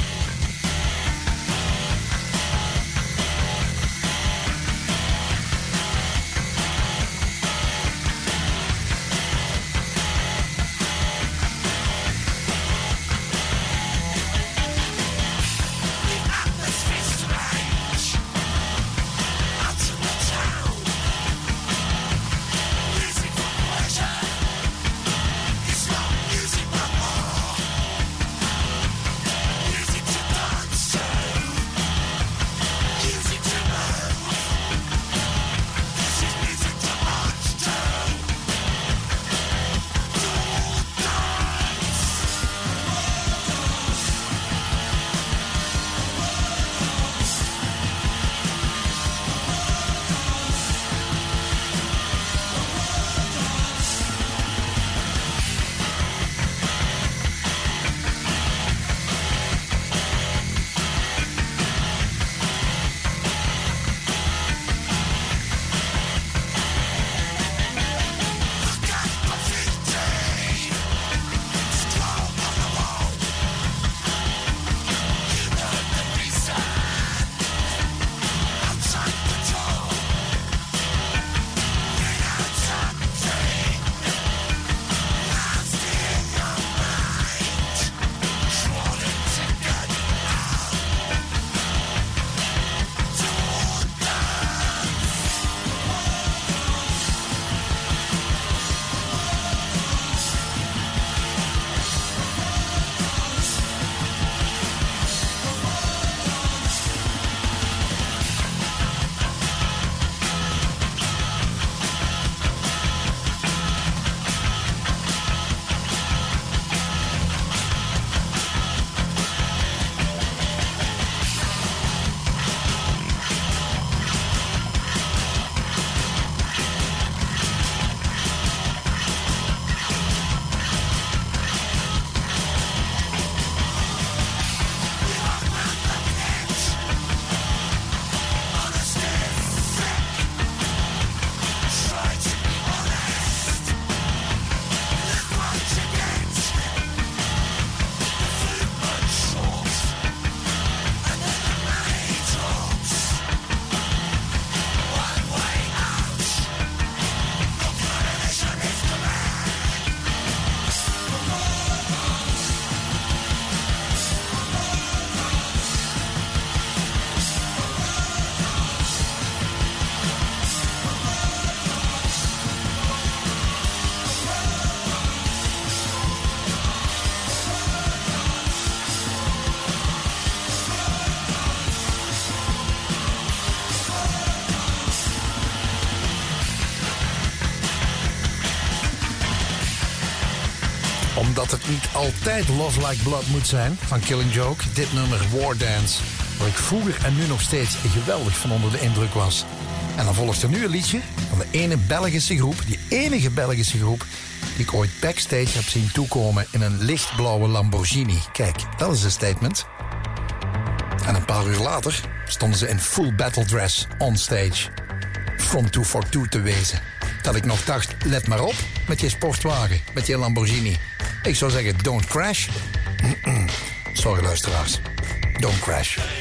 Omdat het niet altijd Love Like Blood moet zijn van Killing Joke. Dit nummer War Dance. Waar ik vroeger en nu nog steeds geweldig van onder de indruk was. En dan volgt er nu een liedje van de ene Belgische groep. Die enige Belgische groep die ik ooit backstage heb zien toekomen in een lichtblauwe Lamborghini. Kijk, dat is een statement. En een paar uur later stonden ze in full battle dress on stage. From 242 te wezen. Dat ik nog dacht, let maar op met je sportwagen, met je Lamborghini. Ik zou zeggen, don't crash. Sorry luisteraars, don't crash.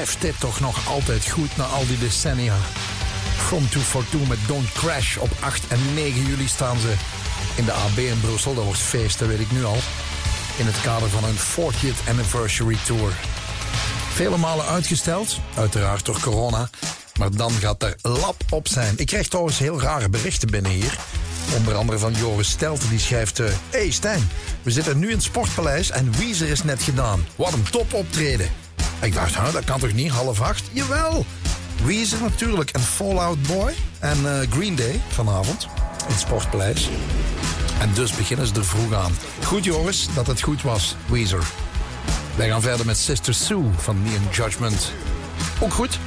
blijft dit toch nog altijd goed na al die decennia. From to Fortune met Don't Crash. Op 8 en 9 juli staan ze in de AB in Brussel. Dat wordt feest, dat weet ik nu al. In het kader van hun 40th Anniversary Tour. Vele malen uitgesteld, uiteraard door corona. Maar dan gaat er lap op zijn. Ik krijg trouwens heel rare berichten binnen hier. Onder andere van Joris Stelte, die schrijft... Hé hey Stijn, we zitten nu in het Sportpaleis en Wiezer is net gedaan. Wat een top optreden. Ik dacht, dat kan toch niet, half acht? Jawel! Weezer natuurlijk en Fallout Boy en eh, Green Day vanavond in het Sportpleis. En dus beginnen ze er vroeg aan. Goed Joris, dat het goed was, Weezer. Wij gaan verder met Sister Sue van Neon Judgment. Ook goed.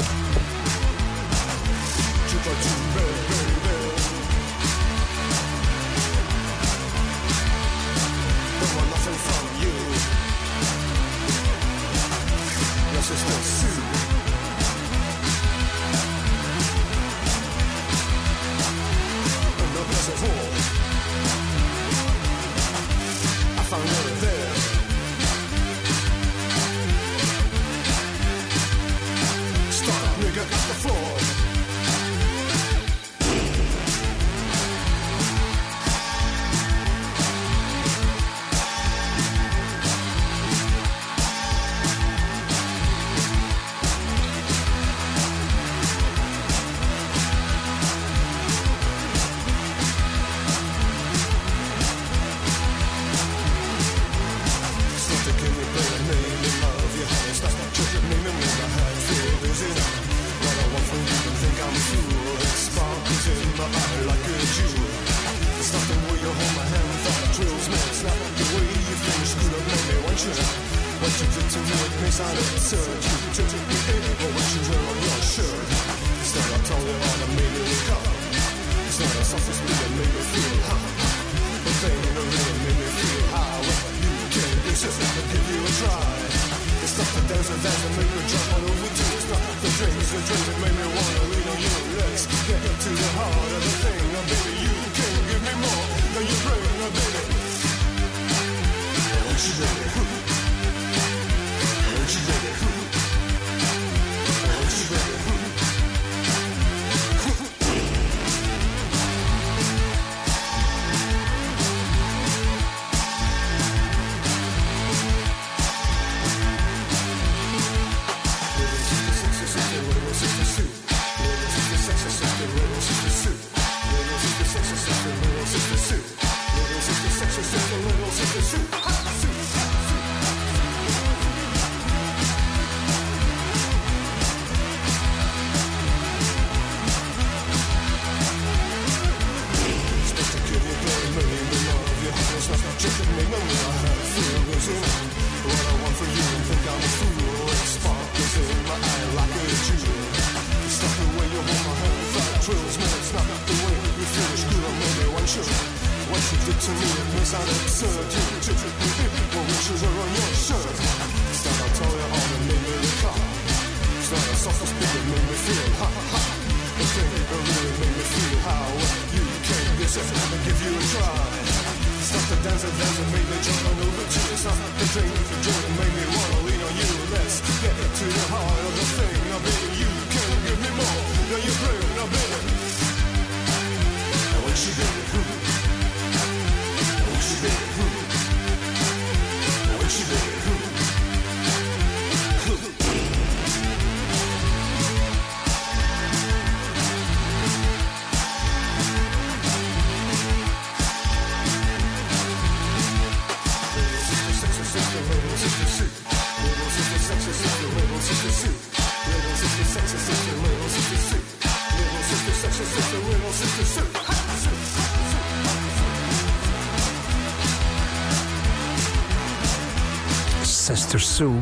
Sister Sue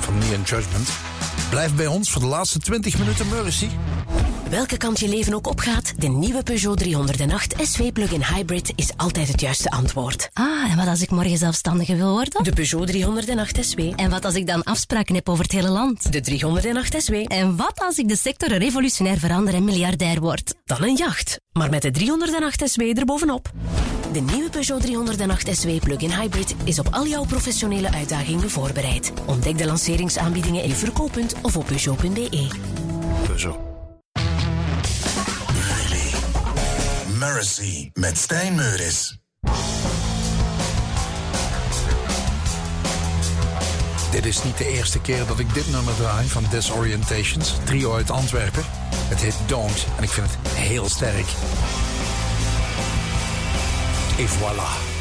van and Judgment. Blijf bij ons voor de laatste 20 minuten Mercy. Welke kant je leven ook opgaat, de nieuwe Peugeot 308 SV Plug-in Hybrid is altijd het juiste antwoord. Ah, en wat als ik morgen zelfstandige wil worden? De Peugeot 308 SW. En wat als ik dan afspraken heb over het hele land? De 308 SW. En wat als ik de sector revolutionair verander en miljardair word? Dan een jacht. Maar met de 308 SW erbovenop. De nieuwe Peugeot 308 SW Plug-in Hybrid is op al jouw professionele uitdagingen voorbereid. Ontdek de lanceringsaanbiedingen in je verkooppunt of op Peugeot.be. Peugeot. Mercy met Stijn Meuris. Dit is niet de eerste keer dat ik dit nummer draai van Disorientations, trio uit Antwerpen. Het heet Don't en ik vind het heel sterk. Et voilà.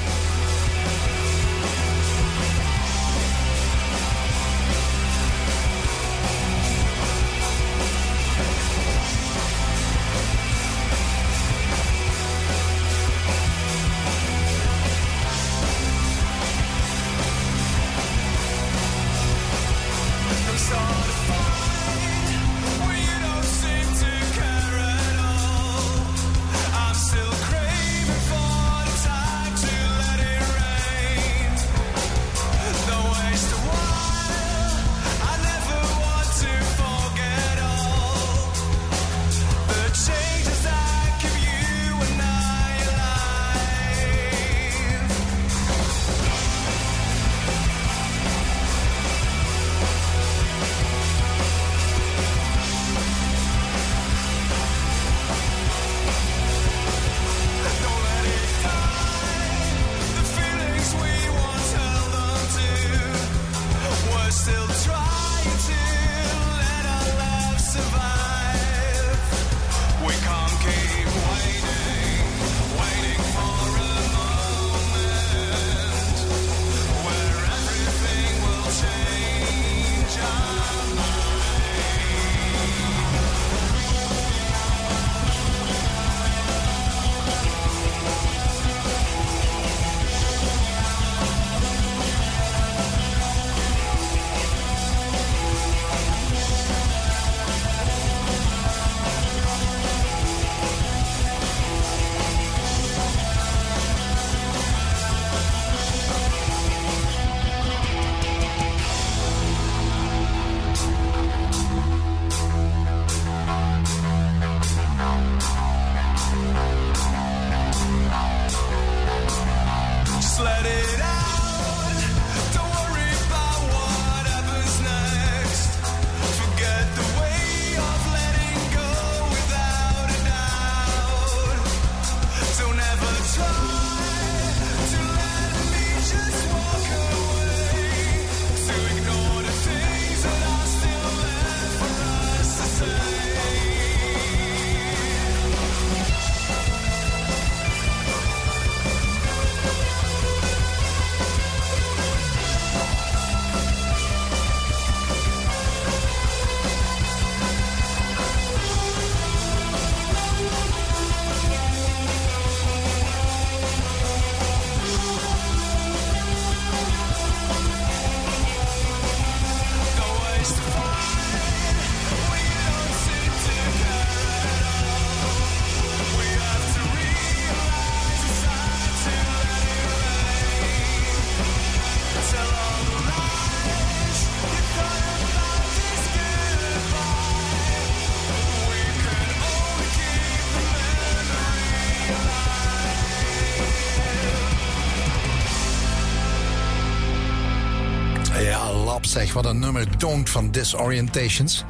Wat een nummer Don't van Disorientations.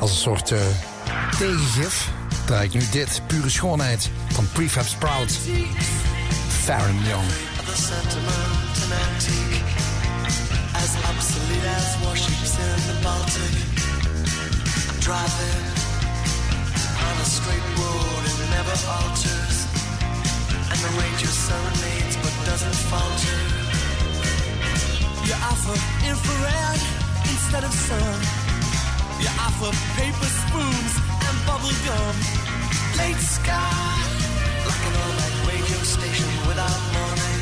Als een soort eh, tegengif draai ik nu dit, pure schoonheid van Prefab Sprout. Farron Young. as obsolete as warships in the Baltic. Driving on a straight road, it never alters, and the ranger serenades but doesn't falter. You offer infrared instead of sun. You offer paper spoons and bubble gum. Late sky, like an all-night radio station without morning.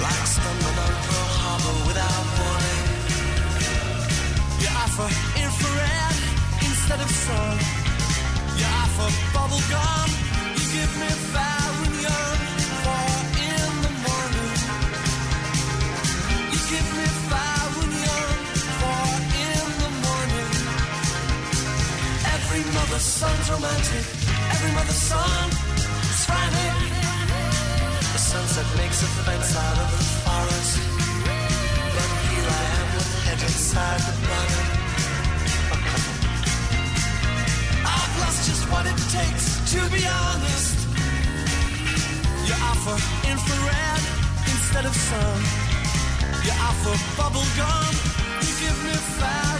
Like stumbling on Pearl Harbor without warning. You offer infrared instead of sun. You offer bubble gum. You give me fire mother's son's romantic. Every mother's son is frantic. The sunset makes a fence out of the forest. But here I am with head inside the bonnet. Oh, I've lost just what it takes to be honest. You offer infrared instead of sun. You offer bubble gum. You give me fire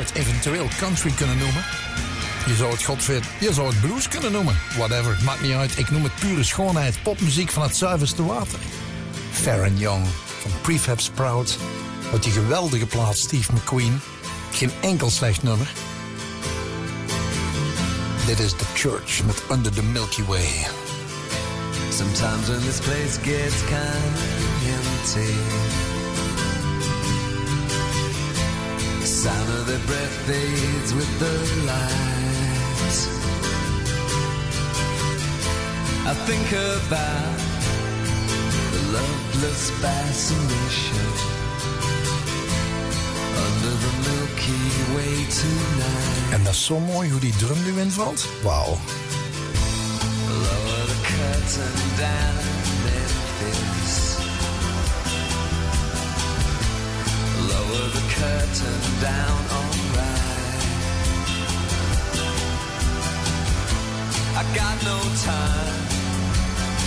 zou het eventueel country kunnen noemen. Je zou het godver... Je zou het blues kunnen noemen. Whatever, maakt niet uit. Ik noem het pure schoonheid. Popmuziek van het zuiverste water. Farron Young van Prefab Sprout. Uit die geweldige plaat Steve McQueen. Geen enkel slecht nummer. Dit is The Church met Under the Milky Way. Sometimes when this place gets kind of empty, their breath fades with the lights. I think about the loveless fascination under the Milky Way tonight. En dat is zo mooi hoe die drum nu invalt. Wauw. Lower the curtain down Memphis. Lower the curtain down, no time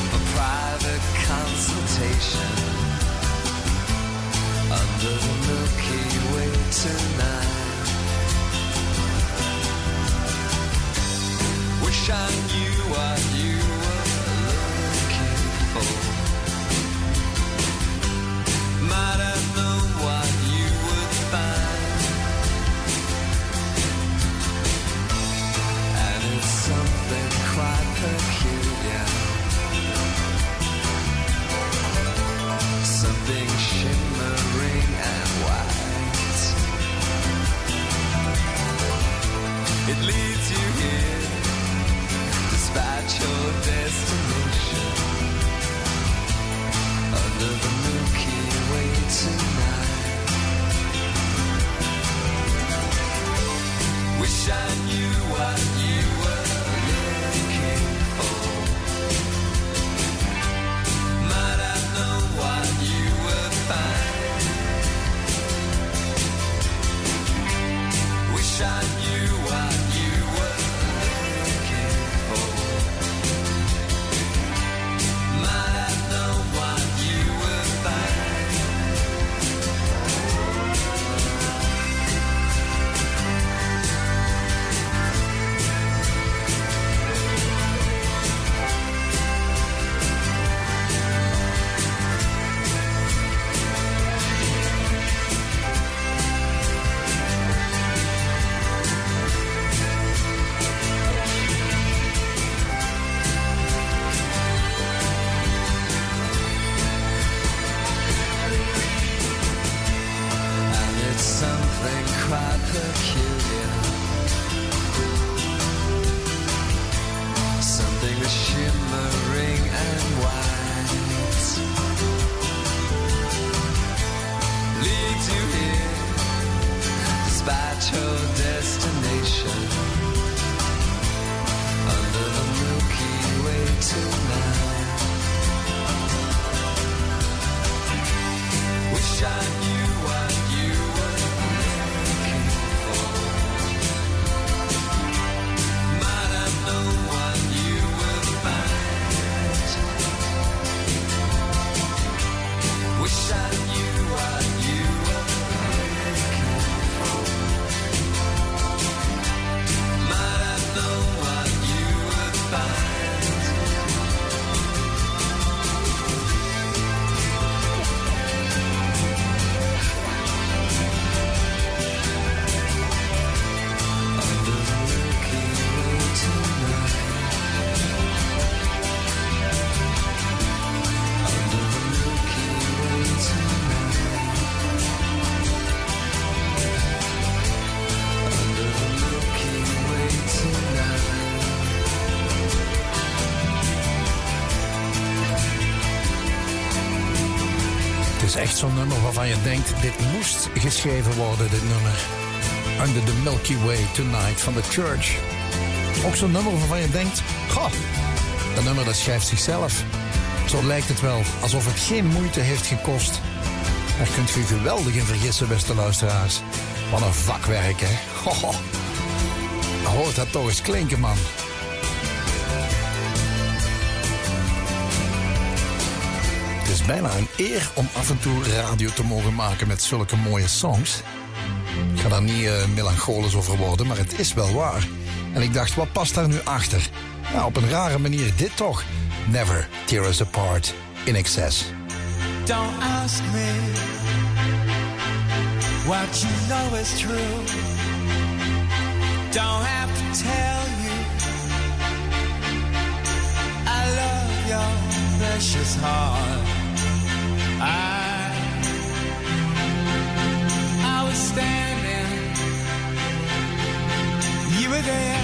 for private consultation under the Milky Way tonight. Wish I knew what you Something that's shimmering and white leads you here, despite your destination. Under the Milky Way tonight. Wish I knew geschreven worden, dit nummer. Under the Milky Way Tonight van The Church. Ook zo'n nummer waarvan je denkt, goh, dat nummer dat schrijft zichzelf. Zo lijkt het wel, alsof het geen moeite heeft gekost. Daar kunt u geweldig in vergissen, beste luisteraars. Wat een vakwerk, hè. Ho, ho. Hoort dat toch eens klinken, man. Bijna een eer om af en toe radio te mogen maken met zulke mooie songs. Ik ga daar niet eh, melancholisch over worden, maar het is wel waar. En ik dacht, wat past daar nu achter? Nou, op een rare manier dit toch. Never tear us apart in excess. Don't ask me what you know is true. Don't have to tell you I love your precious heart. Standing, you were there.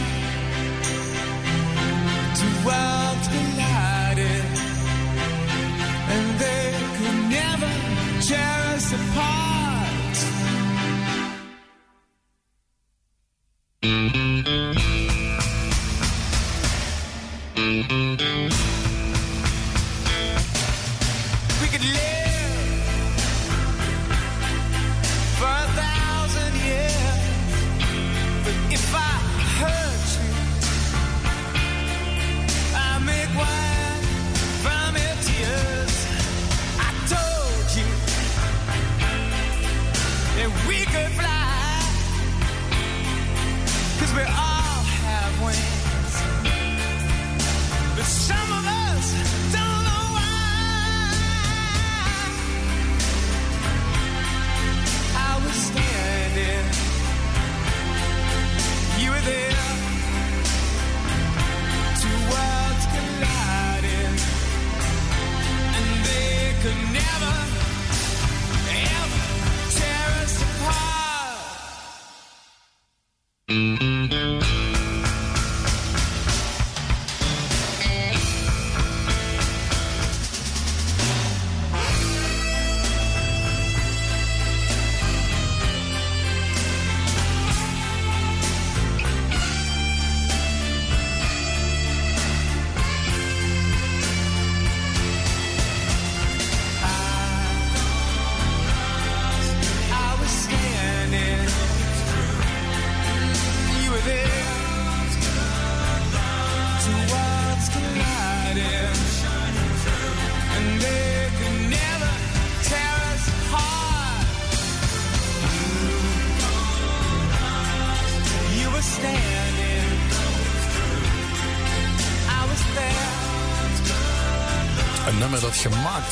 Mm-hmm.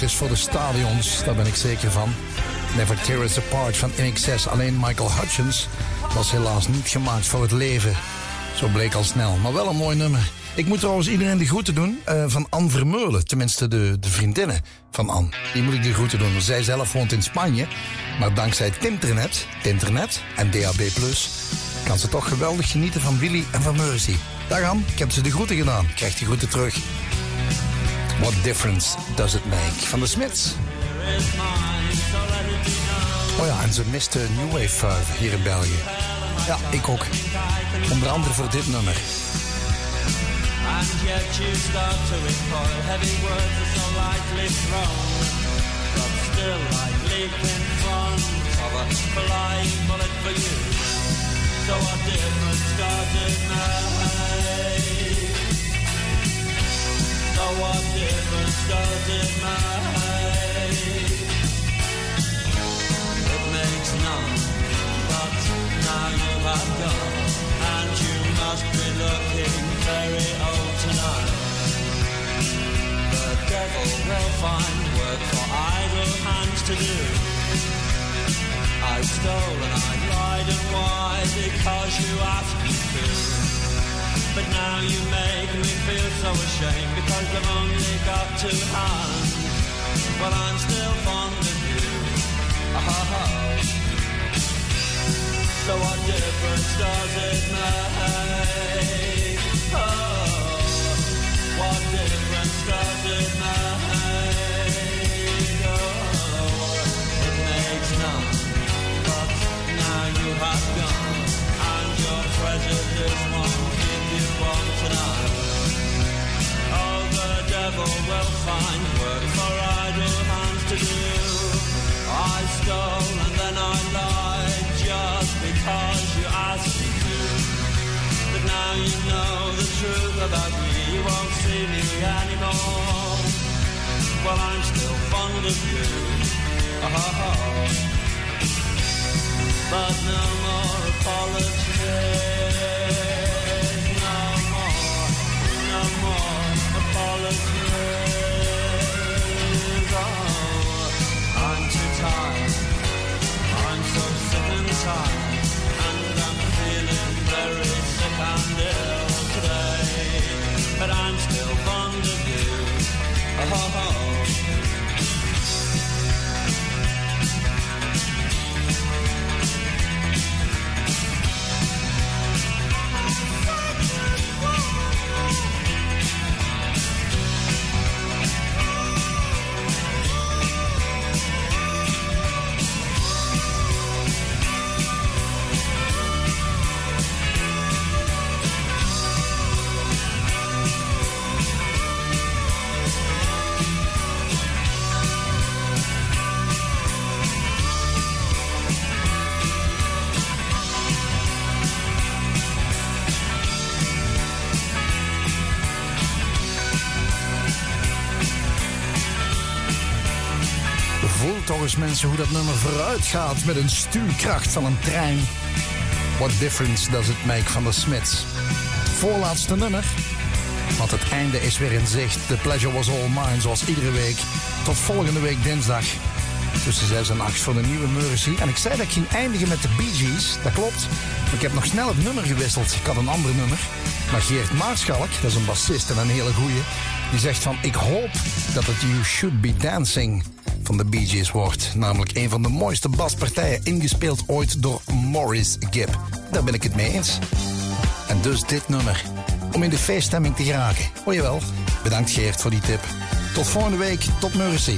Is voor de stadions. Daar ben ik zeker van. Never Tear Us Apart van INXS. Alleen Michael Hutchins was helaas niet gemaakt voor het leven. Zo bleek al snel. Maar wel een mooi nummer. Ik moet trouwens iedereen de groeten doen eh, van Anne Vermeulen. Tenminste, de, de vriendinnen van Anne. Die moet ik de groeten doen. Zij zelf woont in Spanje. Maar dankzij Tinternet, Tinternet en DAB+, kan ze toch geweldig genieten van Willy en van Mercy. Dag Anne, ik heb ze de groeten gedaan. Krijg de groeten terug. What difference does it make? Van de Smiths. Oh ja, en ze miste New Wave uh, hier in België. Ja, ik ook. Onder andere voor dit nummer. And yet you start to recoil Heavy words are so lightly thrown But still like leap in front Of a flying bullet for you So what difference does it make? What difference does it make? It makes none But now you have gone And you must be looking very old tonight. The devil will find work for idle hands to do. I stole and I lied and why? Because you asked me to. But now you make me feel so ashamed because I've only got two hands. But I'm still fond of you. Oh, so what difference does it make? Oh, what difference does it make? Oh, it makes none. But now you have gone, and your prejudice won't one tonight. Oh, the devil will find work for idle hands to do. I stole and then I lied just because you asked me to. But now you know the truth about me, you won't see me anymore. Well, I'm still fond of you. Oh, but no more apologies. But I'm still fond of you. Oh, Voel toch mensen hoe dat nummer vooruit gaat met een stuurkracht van een trein. What difference does it make van de Smiths? Voorlaatste nummer. Want het einde is weer in zicht. The pleasure was all mine, zoals iedere week. Tot volgende week dinsdag. Tussen 6 en 8 voor de nieuwe Mercy. En ik zei dat ik ging eindigen met de Bee Gees. Dat klopt. Ik heb nog snel het nummer gewisseld. Ik had een ander nummer. Maar Geert Maarschalk, dat is een bassist en een hele goeie. Die zegt van, ik hoop dat het You Should Be Dancing van de Bee Gees wordt. Namelijk een van de mooiste baspartijen ingespeeld ooit door Morris Gibb. Daar ben ik het mee eens. En dus dit nummer. Om in de feeststemming te geraken. O jawel. Bedankt Geert voor die tip. Tot volgende week. Tot Mercy.